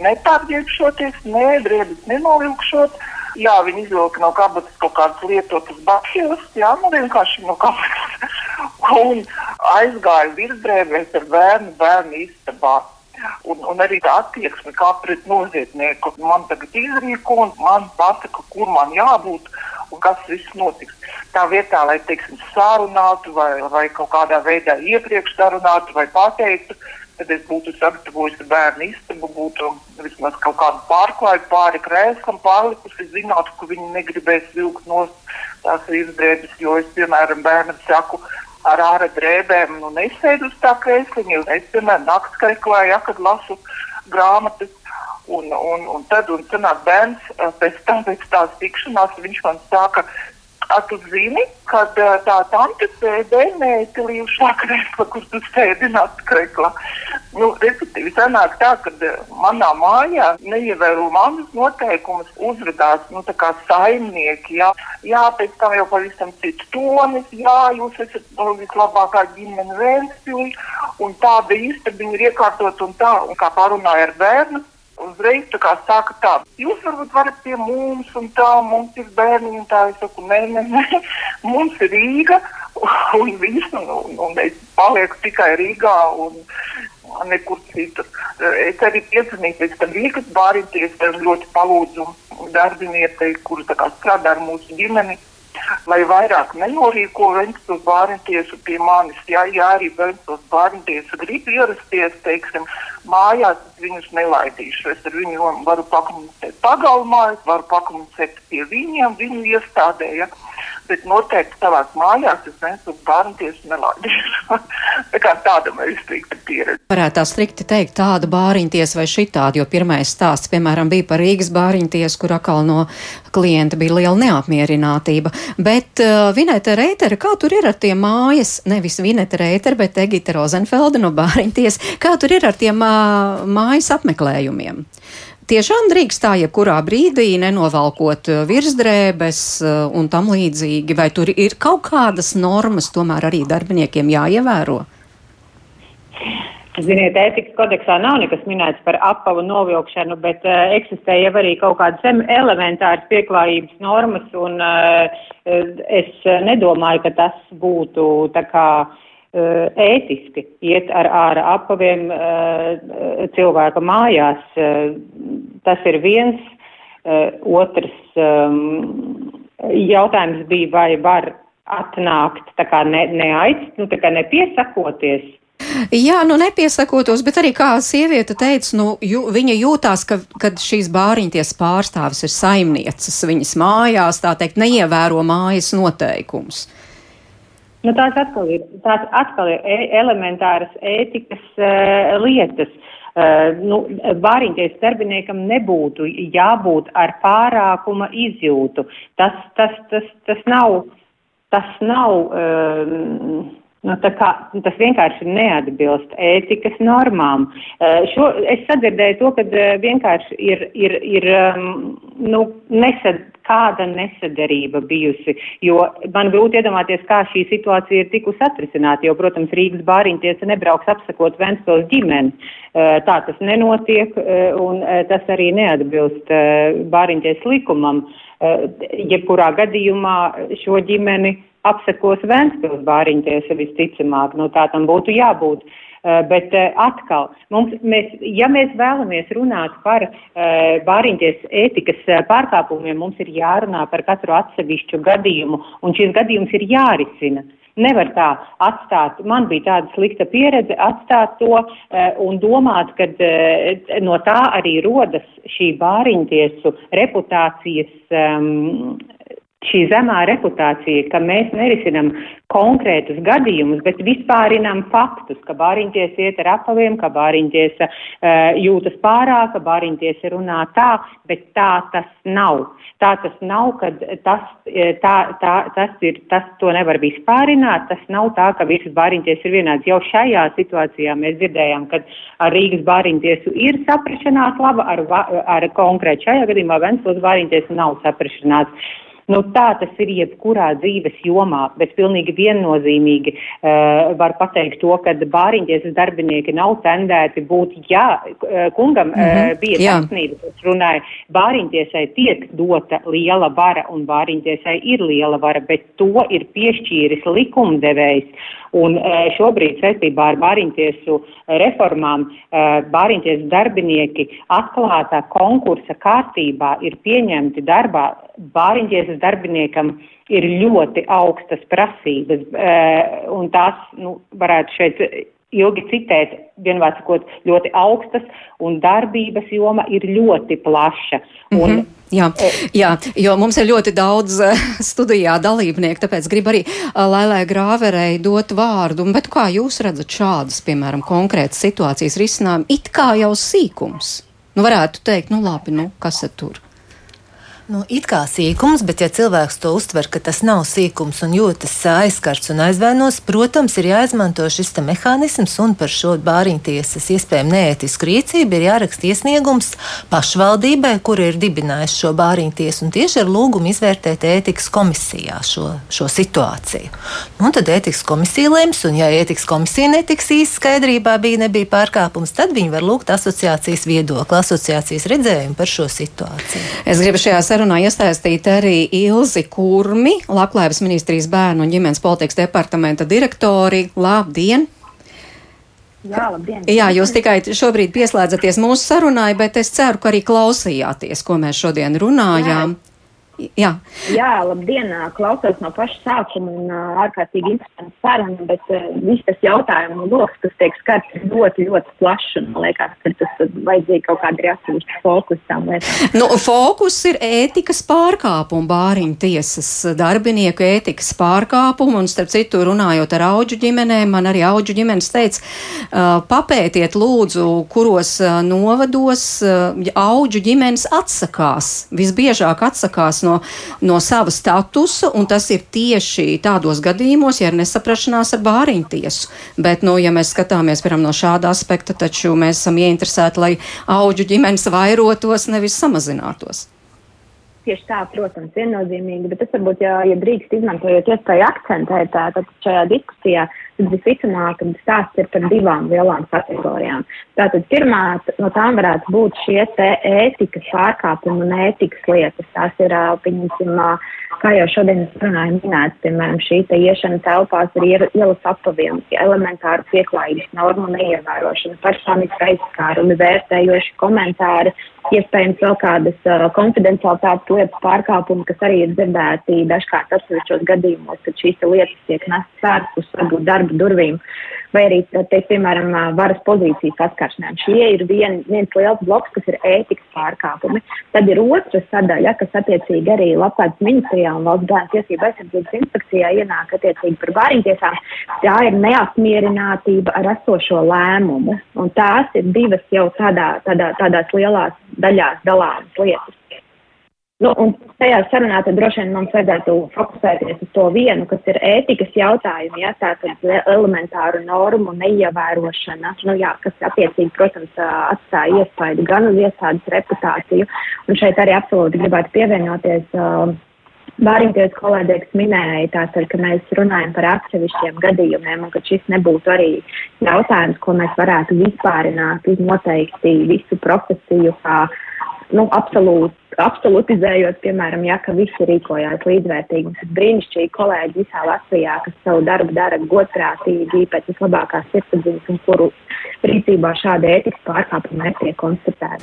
Speaker 8: nepārģērbšoties, nē, drēbes nenovilkšot. Jā, viņi izvilka no kabatas kaut kādas lietotas bakšķīlas, jā, nu vienkārši no kabatas. [LAUGHS] un aizgāja virsbrēvēs ar bērnu bērnu istabā. Un, un arī tā attieksme kā pret noziedznieku. Man tagad izrīko un man pasaka, kur man jābūt un kas viss notiks. Tā vietā, lai teiksim, sārunātu vai, vai kaut kādā veidā iepriekš sarunātu vai pateiktu, tad es būtu sagatavojis bērnu istabu, būtu vismaz kaut kādu pārklāju pāri krēslam pārlikusi, zinātu, ka viņi negribēs vilkt no tās izbrēdes, jo es, piemēram, bērnam saku, ar ārā drēbēm, nu nesēdu uz tā krēsliņa, es, piemēram, nakts kariklā, ja, kad lasu grāmatas, un, un, un tad, un sanāk bērns, pēc tam, pēc tās tikšanās, viņš man saka, A, tu zini, kad tā tante sēdēja mētelī uz šā krekla, kur tu sēdi naktas kreklā. Nu, respektīvi, sanāk tā, ka manā mājā neievēro manas noteikumus, uzvedās, nu, tā kā saimnieki, jā. Jā, pēc tam jau pavisam cits tonis, jā, jūs esat nu, vislabākā ģimene Vēnspilī, un tāda īstabiņa ir iekārtot un tā, un kā parunāja ar bērnu, uzreiz saka, tā, jūs varbūt varat pie mums, un tā, mums ir bērni, un tā, es saku, nē, nē, nē, mums ir Rīga, un viss, un, un, un es palieku tikai Rīgā, un nekur citur. Es arī piezvanīju pēc tam Rīgas bārīties, ļoti palūdzu darbinietei, kuru strādā ar mūsu ģimeni lai vairāk nenorīko Ventspils bērntiesu pie manis. Ja, ja arī Ventspils bērntiesu grib ierasties, teiksim, mājās, tad viņus nelaidīšu. Es ar viņiem varu pakomunicēt pagalmā, es varu pakomunicēt pie viņiem, viņu iestādē. Ja. bet noteikti savās mājās es nesu bērnu tiesu nelaidīšu. [LAUGHS] tā kā tāda man ir strikta pieredze.
Speaker 1: Varētu tā strikti teikt tāda bāriņtiesa vai šitāda, jo pirmais stāsts, piemēram, bija par Rīgas bāriņtiesu, kur atkal no klienta bija liela neapmierinātība. Bet uh, Vineta Reitera, kā tur ir ar tiem mājas, nevis Vineta Reitera, bet Egita Rozenfelda no bāriņties, kā tur ir ar tiem uh, mājas apmeklējumiem? tiešām drīkst tā jebkurā brīdī nenovalkot uh, virsdrēbes uh, un tam līdzīgi, vai tur ir kaut kādas normas tomēr arī darbiniekiem jāievēro?
Speaker 3: Ziniet, ētikas kodeksā nav nekas minēts par apavu novilkšanu, bet uh, eksistē jau arī kaut kādas elementāras pieklājības normas, un uh, es nedomāju, ka tas būtu tā kā uh, ētiski iet ar ārā apaviem eh, cilvēka mājās. Eh, tas ir viens. Otrs jautājums bija, vai var atnākt tā kā ne, neaic, nu tā kā nepiesakoties.
Speaker 1: Jā, nu nepiesakotos, bet arī kā sieviete teica, nu, jū, viņa jūtās, ka, kad šīs bāriņties pārstāvis ir saimnieces viņas mājās, tā teikt, neievēro mājas noteikumus.
Speaker 3: Nu, tās atkal ir, tās atkal ir e elementāras ētikas uh, lietas. Uh, nu, Vāriņties darbiniekam nebūtu jābūt ar pārākuma izjūtu. Tas, tas, tas, tas nav, tas nav uh, Nu, kā, tas vienkārši neatbilst ētikas normām. Uh, šo, es sadzirdēju to, ka uh, vienkārši ir, ir, ir um, nu, nesad, kāda nesadarība bijusi, jo man grūti iedomāties, kā šī situācija ir tikusi atrisināta, jo, protams, Rīgas bāriņtiesa nebrauks apsakot Ventspils ģimeni. Uh, tā tas nenotiek, un tas arī neatbilst uh, bāriņties likumam. Jebkurā gadījumā šo ģimeni apsekos Vēnspils bāriņtiesa visticamāk, nu tā tam būtu jābūt. Uh, bet uh, atkal, mums, mēs, ja mēs vēlamies runāt par uh, bāriņties ētikas pārkāpumiem, mums ir jārunā par katru atsevišķu gadījumu, un šis gadījums ir jārisina. Nevar tā atstāt, man bija tāda slikta pieredze, atstāt to uh, un domāt, ka uh, no tā arī rodas šī bāriņtiesu reputācijas um, šī zemā reputācija, ka mēs nerisinam konkrētus gadījumus, bet vispārinam faktus, ka bāriņties iet ar apaviem, ka bāriņties uh, jūtas pārāk, ka bāriņties runā tā, bet tā tas nav. Tā tas nav, ka tas, eh, tā, tā, tas ir, tas to nevar vispārināt, tas nav tā, ka visas bāriņties ir vienāds. Jau šajā situācijā mēs dzirdējām, ka ar Rīgas bāriņtiesu ir saprašanās laba, ar, ar konkrēt šajā gadījumā Ventspils bāriņties nav saprašanās. Nu, tā tas ir jebkurā dzīves jomā, bet pilnīgi viennozīmīgi uh, var pateikt to, ka bāriņtiesas darbinieki nav tendēti būt, jā, eh, kungam mm -hmm. uh, bija taisnība, kas runāja, bāriņtiesai tiek dota liela vara un bāriņtiesai ir liela vara, bet to ir piešķīris likumdevējs. Un šobrīd saistībā ar bāriņtiesu reformām bāriņtiesu darbinieki atklātā konkursa kārtībā ir pieņemti darbā. Bāriņtiesas darbiniekam ir ļoti augstas prasības, un tās nu, varētu šeit ilgi citēt, vienvārds sakot, ļoti augstas, un darbības joma ir ļoti plaša. Un, mm -hmm.
Speaker 1: Jā, jā, jo mums ir ļoti daudz uh, [LAUGHS] studijā dalībnieku, tāpēc gribu arī uh, Lailai Grāverei dot vārdu. Bet kā jūs redzat šādas, piemēram, konkrētas situācijas risinājumu, it kā jau sīkums? Nu, varētu teikt, nu labi, nu, kas ir tur?
Speaker 2: Nu, it kā sīkums, bet ja cilvēks to uztver, ka tas nav sīkums un jūtas aizskarts un aizvainos, protams, ir jāizmanto šis mehānisms un par šo bāriņtiesas iespējamu neētisku rīcību ir jāraksta iesniegums pašvaldībai, kur ir dibinājusi šo bāriņtiesu un tieši ar lūgumu izvērtēt ētikas komisijā šo, šo situāciju. Nu, tad ētikas komisija lems, un ja ētikas komisija netiks īsti skaidrībā, bija nebija pārkāpums, tad viņi var lūgt asociācijas viedokli, asociācijas redzējumu par šo situāciju.
Speaker 1: Es gribu šajā sarunā iesaistīt arī Ilzi Kurmi, Labklājības ministrijas bērnu un ģimenes politikas departamenta direktori. Labdien!
Speaker 9: Jā, labdien.
Speaker 1: Jā, jūs tikai šobrīd pieslēdzaties mūsu sarunai, bet es ceru, ka arī klausījāties, ko mēs šodien runājām. Jā. Jā.
Speaker 9: Jā, labdien, klausos no paša sākuma un ārkārtīgi interesants saruna, bet viss tas jautājumu loks, kas tiek skarts, ir ļoti, ļoti plašs un man liekas, ka tas vajadzīgi kaut kādi ir atsevišķi fokus tām lietām.
Speaker 1: Nu, fokus ir ētikas pārkāpumu, bāriņu tiesas darbinieku ētikas pārkāpumu, un starp citu runājot ar auģu ģimenēm, man arī auģu ģimenes teica, papētiet lūdzu, kuros novados auģu ģimenes atsakās, visbiežāk atsakās no no, no sava statusa, un tas ir tieši tādos gadījumos, ja ir nesaprašanās ar bāriņu tiesu. Bet, nu, ja mēs skatāmies piemēram no šāda aspekta, taču mēs esam ieinteresēti, lai auģu ģimenes vairotos, nevis samazinātos.
Speaker 9: Tieši tā, protams, viennozīmīgi, bet es varbūt, ja, ja drīkst izmantojot iespēju akcentēt tad šajā diskusijā, tad visticamāk, ka stāsts ir par divām lielām kategorijām. Tātad pirmā no tām varētu būt šie te ētikas pārkāpumi un ētikas lietas. Tās ir, pieņemsim, kā jau šodien es runāju, minēts, piemēram, šī te iešana telpās ir ielas apaviem, elementāru pieklājības normu neievērošana, personisku aizskārumi, vērtējoši komentāri, iespējams vēl kādas uh, konfidencialitātes lietas pārkāpumi, kas arī ir dzirdēti dažkārt atsevišķos gadījumos, kad šīs lietas tiek nestas ārpus darba durvīm. Vai arī, teikt, piemēram, varas pozīcijas saskaršanām. Šie ir vien, viens liels bloks, kas ir ētikas pārkāpumi. Tad ir otra sadaļa, kas attiecīgi arī labklājības ministrijā un valsts bērnu tiesību aizsardzības inspekcijā ienāk attiecīgi par bāriņtiesām. Tā ir neapmierinātība ar esošo lēmumu. Un tās ir divas jau tādā, tādā, tādās lielās daļās dalāmas lietas. Nu, un tajā sarunā tad droši vien mums vajadzētu fokusēties uz to vienu, kas ir ētikas jautājumi, ja tātad elementāru normu neievērošana, nu jā, kas attiecīgi, protams, atstāja iespaidu gan uz iestādes reputāciju. Un šeit arī absolūti gribētu pievienoties. Uh, Bāriņties kolēģi, kas minēja, tātad, ka mēs runājam par atsevišķiem gadījumiem un ka šis nebūtu arī jautājums, ko mēs varētu vispārināt uz noteikti visu profesiju kā nu, absolūti, absolutizējot, piemēram, ja, ka visi rīkojās līdzvērtīgi. Tas brīnišķīgi kolēģi visā Latvijā, kas savu darbu dara godprātīgi, pēc vislabākās sirdsapziņas un kuru rīcībā šāda ētikas pārkāpuma netiek konstatēta.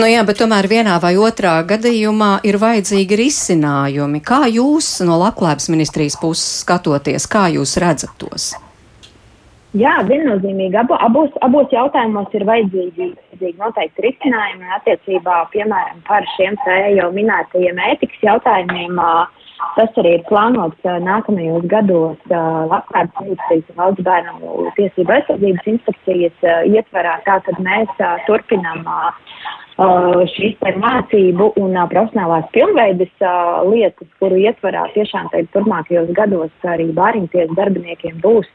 Speaker 1: Nu jā, bet tomēr vienā vai otrā gadījumā ir vajadzīgi risinājumi. Kā jūs no Labklājības ministrijas puses skatoties, kā jūs redzat tos?
Speaker 9: Jā, viennozīmīgi. Abo, abos, abos jautājumos ir vajadzīgi, vajadzīgi noteikti risinājumi attiecībā, piemēram, par šiem jau minētajiem ētikas jautājumiem. Tas arī ir plānots nākamajos gados Labklājības ministrijas un valsts bērnu tiesību aizsardzības inspekcijas ietverā. Tātad mēs turpinām šīs mācību un uh, profesionālās pilnveides uh, lietas, kuru ietvarā tiešām teikt turpmākajos gados arī bāriņties darbiniekiem būs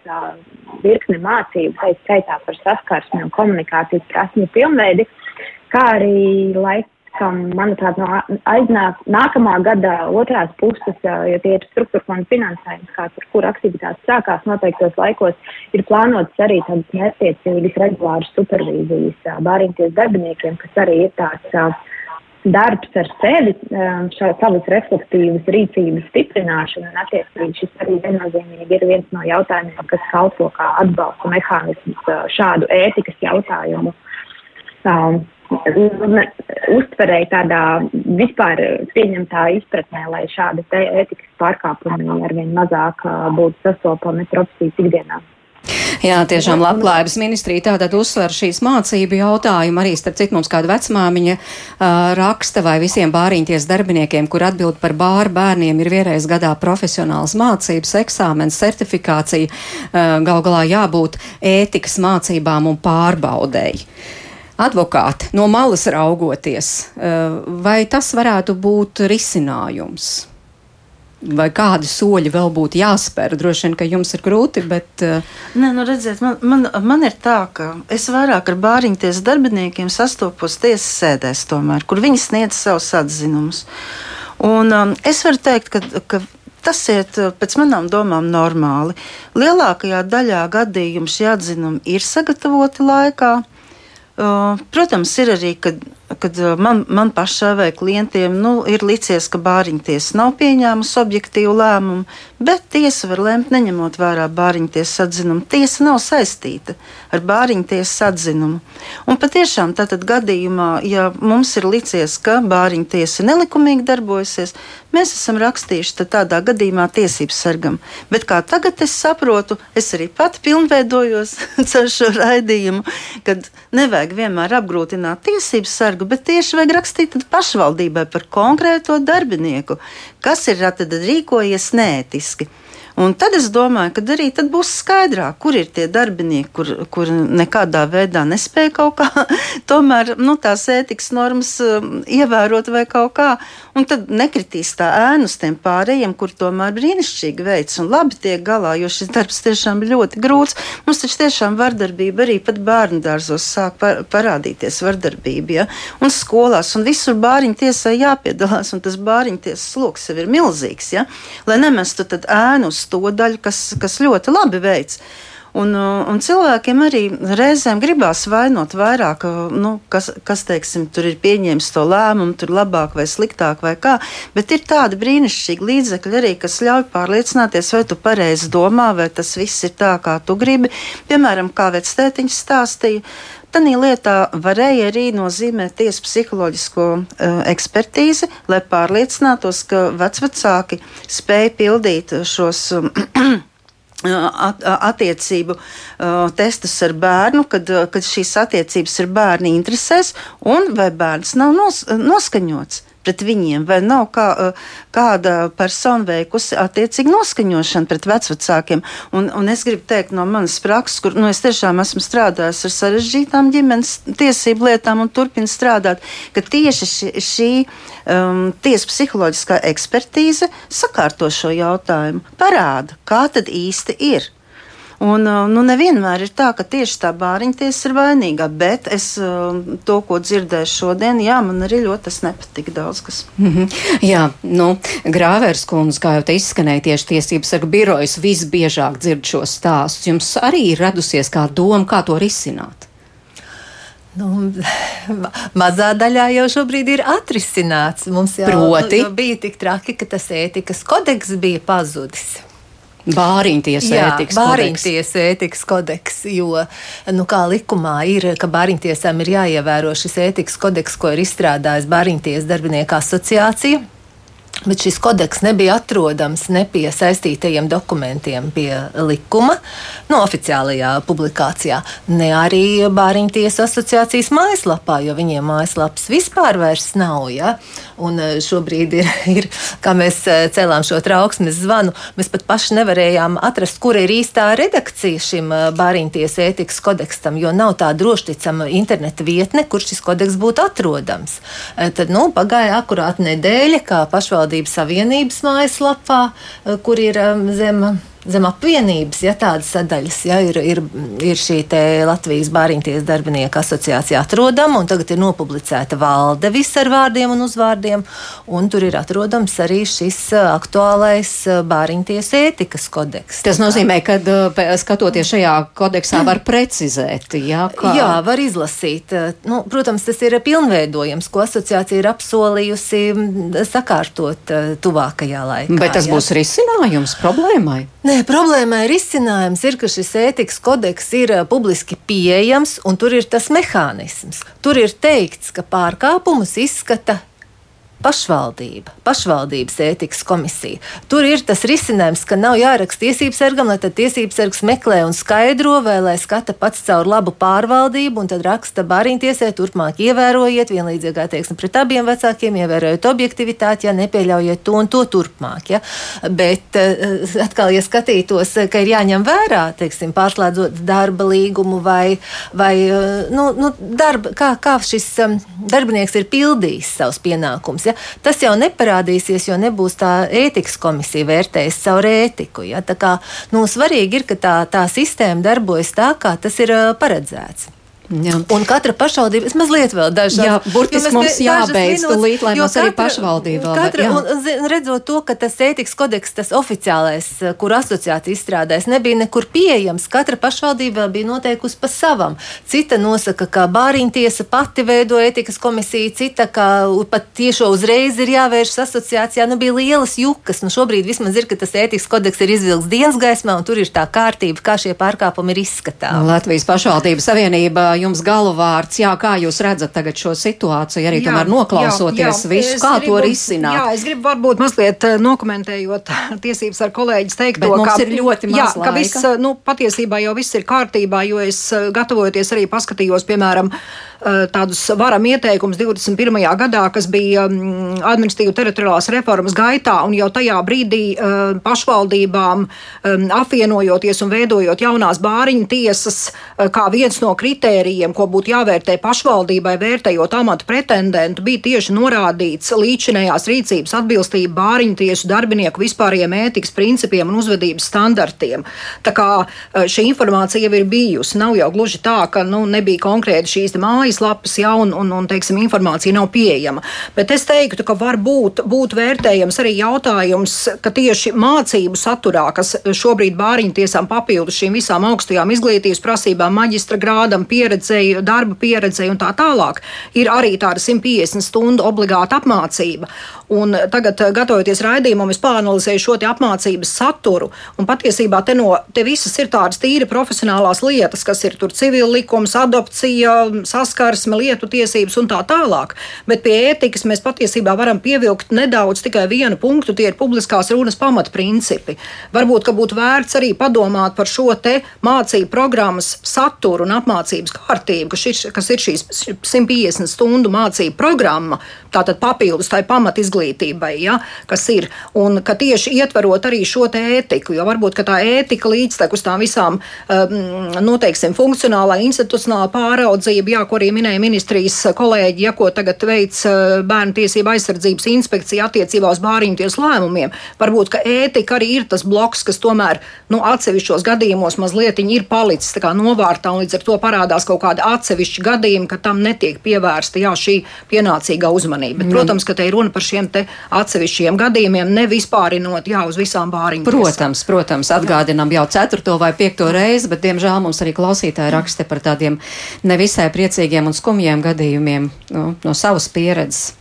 Speaker 9: virkne mācību, tā skaitā par saskarsmi un komunikācijas prasmju pilnveidi, kā arī laika kam, manuprāt, no aiznāk nākamā gada otrās puses, ja tie ir struktūra fonda finansējums, kā tur, kur aktivitātes sākās noteiktos laikos, ir plānotas arī tādas mērķiecīgas regulāras supervīzijas bāriņties darbiniekiem, kas arī ir tāds darbs ar sevi, šā, savas reflektīvas rīcības stiprināšana, un attiecīgi šis arī viennozīmīgi ir viens no jautājumiem, kas kalpo kā atbalsta mehānisms šādu ētikas jautājumu um, uztverēja tādā vispār pieņemtā izpratnē, lai šādi ētikas pārkāpumi arvien mazāk būtu sastopami profesijas ikdienā.
Speaker 1: Jā, tiešām labklājības ministrija tātad uzsver šīs mācību jautājumu. Arī, starp citu, mums kāda vecmāmiņa uh, raksta vai visiem bāriņties darbiniekiem, kur atbild par bāru bērniem, ir vienreiz gadā profesionāls mācības, eksāmens, certifikācija, uh, gal galā jābūt ētikas mācībām un pārbaudēji. Advokāti, no malas raugoties, eh, vai tas varētu būt risinājums? Vai kādi soļi vēl būtu jāspēr? Droši vien, ka jums ir grūti, bet. Uh...
Speaker 5: Nē, nu redziet, man, man, man ir tā, ka es vairāk ar bāriņties darbiniekiem sastopos tiesas sēdēs, tomēr, kur viņi sniedz savus atzinumus. Un, um, es varu teikt, ka, ka tas iet eh, pēc manām domām normāli. Lielākajā daļā gadījumu šie atzinumi ir sagatavoti laikā. Protams, ir arī, kad kad man, man pašai vai klientiem nu, ir licies, ka bāriņtiesa nav pieņēmusi objektīvu lēmumu, bet tiesa var lemt neņemot vērā bāriņtiesas atzinumu. Tiesa nav saistīta ar bāriņtiesas atzinumu. Un patiešām tātad gadījumā, ja mums ir licies, ka bāriņtiesa nelikumīgi darbojasies, mēs esam rakstījuši tādā gadījumā tiesības sargam. Bet kā tagad es saprotu, es arī pati pilnveidojos [LAUGHS] caur šo raidījumu, kad nevajag vienmēr apgrūtināt tiesības sargu, bet tieši vajag rakstīt pašvaldībai par konkrēto darbinieku, kas ir rīkojies neētiski. Un tad es domāju, ka arī tad būs skaidrāk, kur ir tie darbinieki, kur, kur nekādā veidā nespēja kaut kā [LAUGHS] tomēr nu, tās ētikas normas um, ievērot vai kaut kā. Un tad nekritīs tā ēnu uz tiem pārējiem, kur tomēr brīnišķīgi veids un labi tiek galā, jo šis darbs tiešām ir ļoti grūts. Mums taču tiešām vardarbība arī pat bērnu dārzos sāk par, parādīties vardarbība, ja? un skolās, un visur bāriņu tiesai jāpiedalās, un tas bāriņu tiesas sloks jau ir milzīgs, ja? lai nemestu tad ēnu uz to daļu, kas, kas ļoti labi veids. Un, uh, un cilvēkiem arī reizēm gribās vainot vairāk, uh, nu, kas, kas teiksim, tur ir pieņēmis to lēmumu, tur labāk vai sliktāk vai kā. Bet ir tādi brīnišķīgi līdzekļi arī, kas ļauj pārliecināties, vai tu pareizi domā, vai tas viss ir tā, kā tu gribi. Piemēram, kā vectētiņš stāstīja. Tanī lietā varēja arī nozīmēt tiesu psiholoģisko uh, ekspertīzi, lai pārliecinātos, ka vecvecāki spēja pildīt šos. [CLEARS THROAT] Uh, At, attiecību uh, testus ar bērnu, kad, kad šīs attiecības ir bērni interesēs, un vai bērns nav nos, noskaņots pret viņiem, vai nav kā, kāda persona veikusi attiecīgi noskaņošanu pret vecvecākiem. Un, un es gribu teikt no manas prakses, kur nu, es tiešām esmu strādājis ar sarežģītām ģimenes tiesību lietām un turpinu strādāt, ka tieši šī, šī um, tiesa psiholoģiskā ekspertīze sakārto šo jautājumu, parāda, kā tad īsti ir. Un, uh, nu, nevienmēr ir tā, ka tieši tā bāriņtiesa ir vainīga, bet es uh, to, ko dzirdēju šodien, jā, man arī ļoti tas nepatika daudz kas.
Speaker 1: Mm -hmm. Jā, nu, Grāvērs kundze, kā jau te izskanēja, tieši tiesības sarga birojas visbiežāk dzird šos stāstus. Jums arī ir radusies kā doma, kā to risināt?
Speaker 2: Nu, mazā daļā jau šobrīd ir atrisināts. Mums jau
Speaker 1: Proti?
Speaker 2: bija tik traki, ka tas ētikas kodeks bija pazudis.
Speaker 1: Bāriņtiesa ētikas
Speaker 2: bāriņtiesa ētikas kodeks, jo, nu, kā likumā ir, ka bāriņtiesām ir jāievēro šis ētikas kodeks, ko ir izstrādājis Bāriņtiesa darbinieku asociācija. Bet šis kodeks nebija atrodams ne pie saistītajiem dokumentiem, pie likuma, no nu, oficiālajā publikācijā, ne arī Bāriņu tiesu asociācijas mājaslapā, jo viņiem mājaslapas vispār vairs nav. Ja? Un e, šobrīd ir, [LAUGHS] ir, kā mēs e, cēlām šo trauksmes zvanu, mēs pat paši nevarējām atrast, kur ir īstā redakcija šim e, Bāriņu tiesu ētikas kodeksam, jo nav tā drošticama interneta vietne, kur šis kodeks būtu atrodams. Tad, nu, pagāja akurāt nedēļa, kā pašvaldība pašvaldības savienības mājaslapā, eh, kur ir eh, zem zem apvienības, ja tādas sadaļas ja, ir, ir, ir šī Latvijas Bāriņties darbinieku asociācija atrodama, un tagad ir nopublicēta valde viss ar vārdiem un uzvārdiem, un tur ir atrodams arī šis uh, aktuālais uh, Bāriņties ētikas kodeks.
Speaker 1: Tas nozīmē, ka uh, skatoties šajā kodeksā var precizēt, ja,
Speaker 2: kā... Jā, var izlasīt. Nu, protams, tas ir pilnveidojums, ko asociācija ir apsolījusi mm, sakārtot tuvākajā laikā.
Speaker 1: Bet tas jā. būs risinājums problēmai?
Speaker 2: Nē, problēma ir izcinājums, ir, ka šis ētikas kodeks ir publiski pieejams, un tur ir tas mehānisms. Tur ir teikts, ka pārkāpumus izskata pašvaldība, pašvaldības ētikas komisija. Tur ir tas risinājums, ka nav jāraksta tiesības sargam, lai tad tiesības sargs meklē un skaidro, vai lai skata pats caur labu pārvaldību, un tad raksta bariņtiesē, turpmāk ievērojiet vienlīdzīgā attieksme pret abiem vecākiem, ievērojot objektivitāti, ja nepieļaujiet to un to turpmāk. Ja? Bet eh, atkal, ja skatītos, ka ir jāņem vērā, teiksim, pārslēdzot darba līgumu vai, vai eh, nu, nu, darba, kā, kā šis darbinieks ir pildījis savus pienākumus. Ja? Tas jau neparādīsies, jo nebūs tā ētikas komisija vērtējis caur ētiku. Ja? Tā kā nu, svarīgi ir, ka tā, tā sistēma darbojas tā, kā tas ir paredzēts. Jā. Un katra pašvaldība, es mazliet vēl dažas.
Speaker 1: Jā, burtiski mums jābeidz tūlīt, lai mums arī pašvaldība vēl.
Speaker 2: Katra, un, un, redzot to, ka tas ētikas kodeks, tas oficiālais, kur asociācija izstrādājas, nebija nekur pieejams, katra pašvaldība bija noteikusi pa savam. Cita nosaka, ka bāriņtiesa pati veido ētikas komisiju, cita, ka pat tiešo uzreiz ir jāvēršas asociācijā. Nu, bija lielas jukas. Nu, šobrīd vismaz ir, ka tas ētikas kodeks ir izvilks dienas gaismā, un tur ir tā kārtība, kā šie pārkāpumi ir izskatāmi.
Speaker 1: Latvijas pašvaldību savienība jums galvārds, jā, kā jūs redzat tagad šo situāciju, arī jā, tomēr noklausoties jā, jā. visu, es kā gribu, to risināt?
Speaker 4: Jā, es gribu varbūt mazliet eh, nokomentējot [LAUGHS] tiesības ar kolēģis teikto,
Speaker 1: ka ir ļoti maz
Speaker 4: jā,
Speaker 1: laika.
Speaker 4: ka viss, eh, nu, patiesībā jau viss ir kārtībā, jo es eh, gatavojoties arī paskatījos, piemēram, tādus varam ieteikumus 21. gadā, kas bija mm, administratīvu teritoriālās reformas gaitā, un jau tajā brīdī pašvaldībām apvienojoties un veidojot jaunās bāriņu tiesas, kā viens no kritērijiem, ko būtu jāvērtē pašvaldībai, vērtējot amatu pretendentu, bija tieši norādīts līdzinējās rīcības atbilstība bāriņu tiesu darbinieku vispārējiem ētikas principiem un uzvedības standartiem. Tā kā eh, šī informācija jau ir bijusi, nav jau gluži tā, ka nu, nebija konkrēti šīs mājaslapas, ja un, un, un teiksim, informācija nav pieejama. Bet es teiktu, ka var būt, būt vērtējams arī jautājums, ka tieši mācību saturā, kas šobrīd bāriņu tiesām papildus šīm visām augstajām izglītības prasībām, maģistra grādam, pieredzei, darba pieredzei un tā tālāk, ir arī tāda 150 stundu obligāta apmācība. Un tagad, eh, gatavoties raidījumam, es pāranalizēju šo apmācības saturu. Patiesībā te, no, te visas ir tādas tīri profesionālās lietas, kas ir tur civil likums, adopcija, saskarsme, lietu tiesības un tā tālāk. Bet pie ētikas mēs patiesībā varam pievilkt nedaudz tikai vienu punktu, tie ir publiskās runas pamatprincipi. Varbūt, ka būtu vērts arī padomāt par šo te mācību programmas saturu un apmācības kārtību, kas ir, kas ir šīs 150 stundu mācību programma, tātad papildus tai pamat izglītībai, ja, kas ir, un ka tieši ietverot arī šo ētiku, jo varbūt tā ētika līdztekus tām visām, um, noteiksim, funkcionālā, institucionālā pāraudzība, jā, ko arī minēja ministrijas kolēģi, ja ko tagad veic uh, bērnu tiesība aizsardzības inspekcija attiecībā uz bāriņu tiesu lēmumiem, varbūt, ka ētika arī ir tas bloks, kas tomēr, nu, atsevišķos gadījumos mazliet ir palicis novārtā, un līdz ar to parādās kaut kādi atsevišķi gadījumi, ka tam netiek pievērsta jā, šī pienācīgā uzmanība. Bet, protams, ka te ir runa par šiem atsevišķiem gadījumiem, nevispārinot jā, uz visām bāriņu.
Speaker 1: Protams, protams, atgādinām jau ceturto vai piekto reizi, bet diemžēl mums arī klausītāji raksta par tādiem nevisai priecīgiem un skumjiem gadījumiem nu, no savas pieredzes.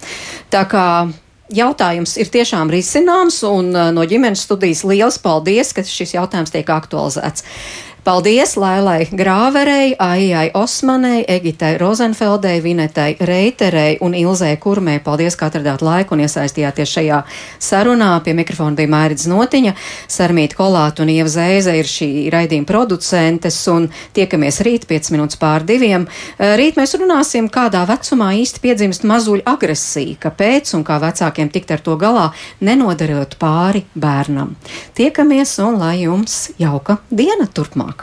Speaker 1: Tā kā jautājums ir tiešām risināms, un uh, no ģimenes studijas liels paldies, ka šis jautājums tiek aktualizēts. Paldies Lailai Grāverei, Aijai Osmanai, Egitai Rozenfeldei, Vinetai Reiterei un Ilzē Kurmē. Paldies, ka atradāt laiku un iesaistījāties šajā sarunā. Pie mikrofona bija Mērķis Notiņa, Sarmīta Kolāta un Ieva Zēze ir šī raidījuma producentes un tiekamies rīt 5 minūtes pār diviem. Rīt mēs runāsim, kādā vecumā īsti piedzimst mazuļu agresija, kāpēc un kā vecākiem tikt ar to galā, nenodarot pāri bērnam. Tiekamies un lai jums jauka diena turpmāk!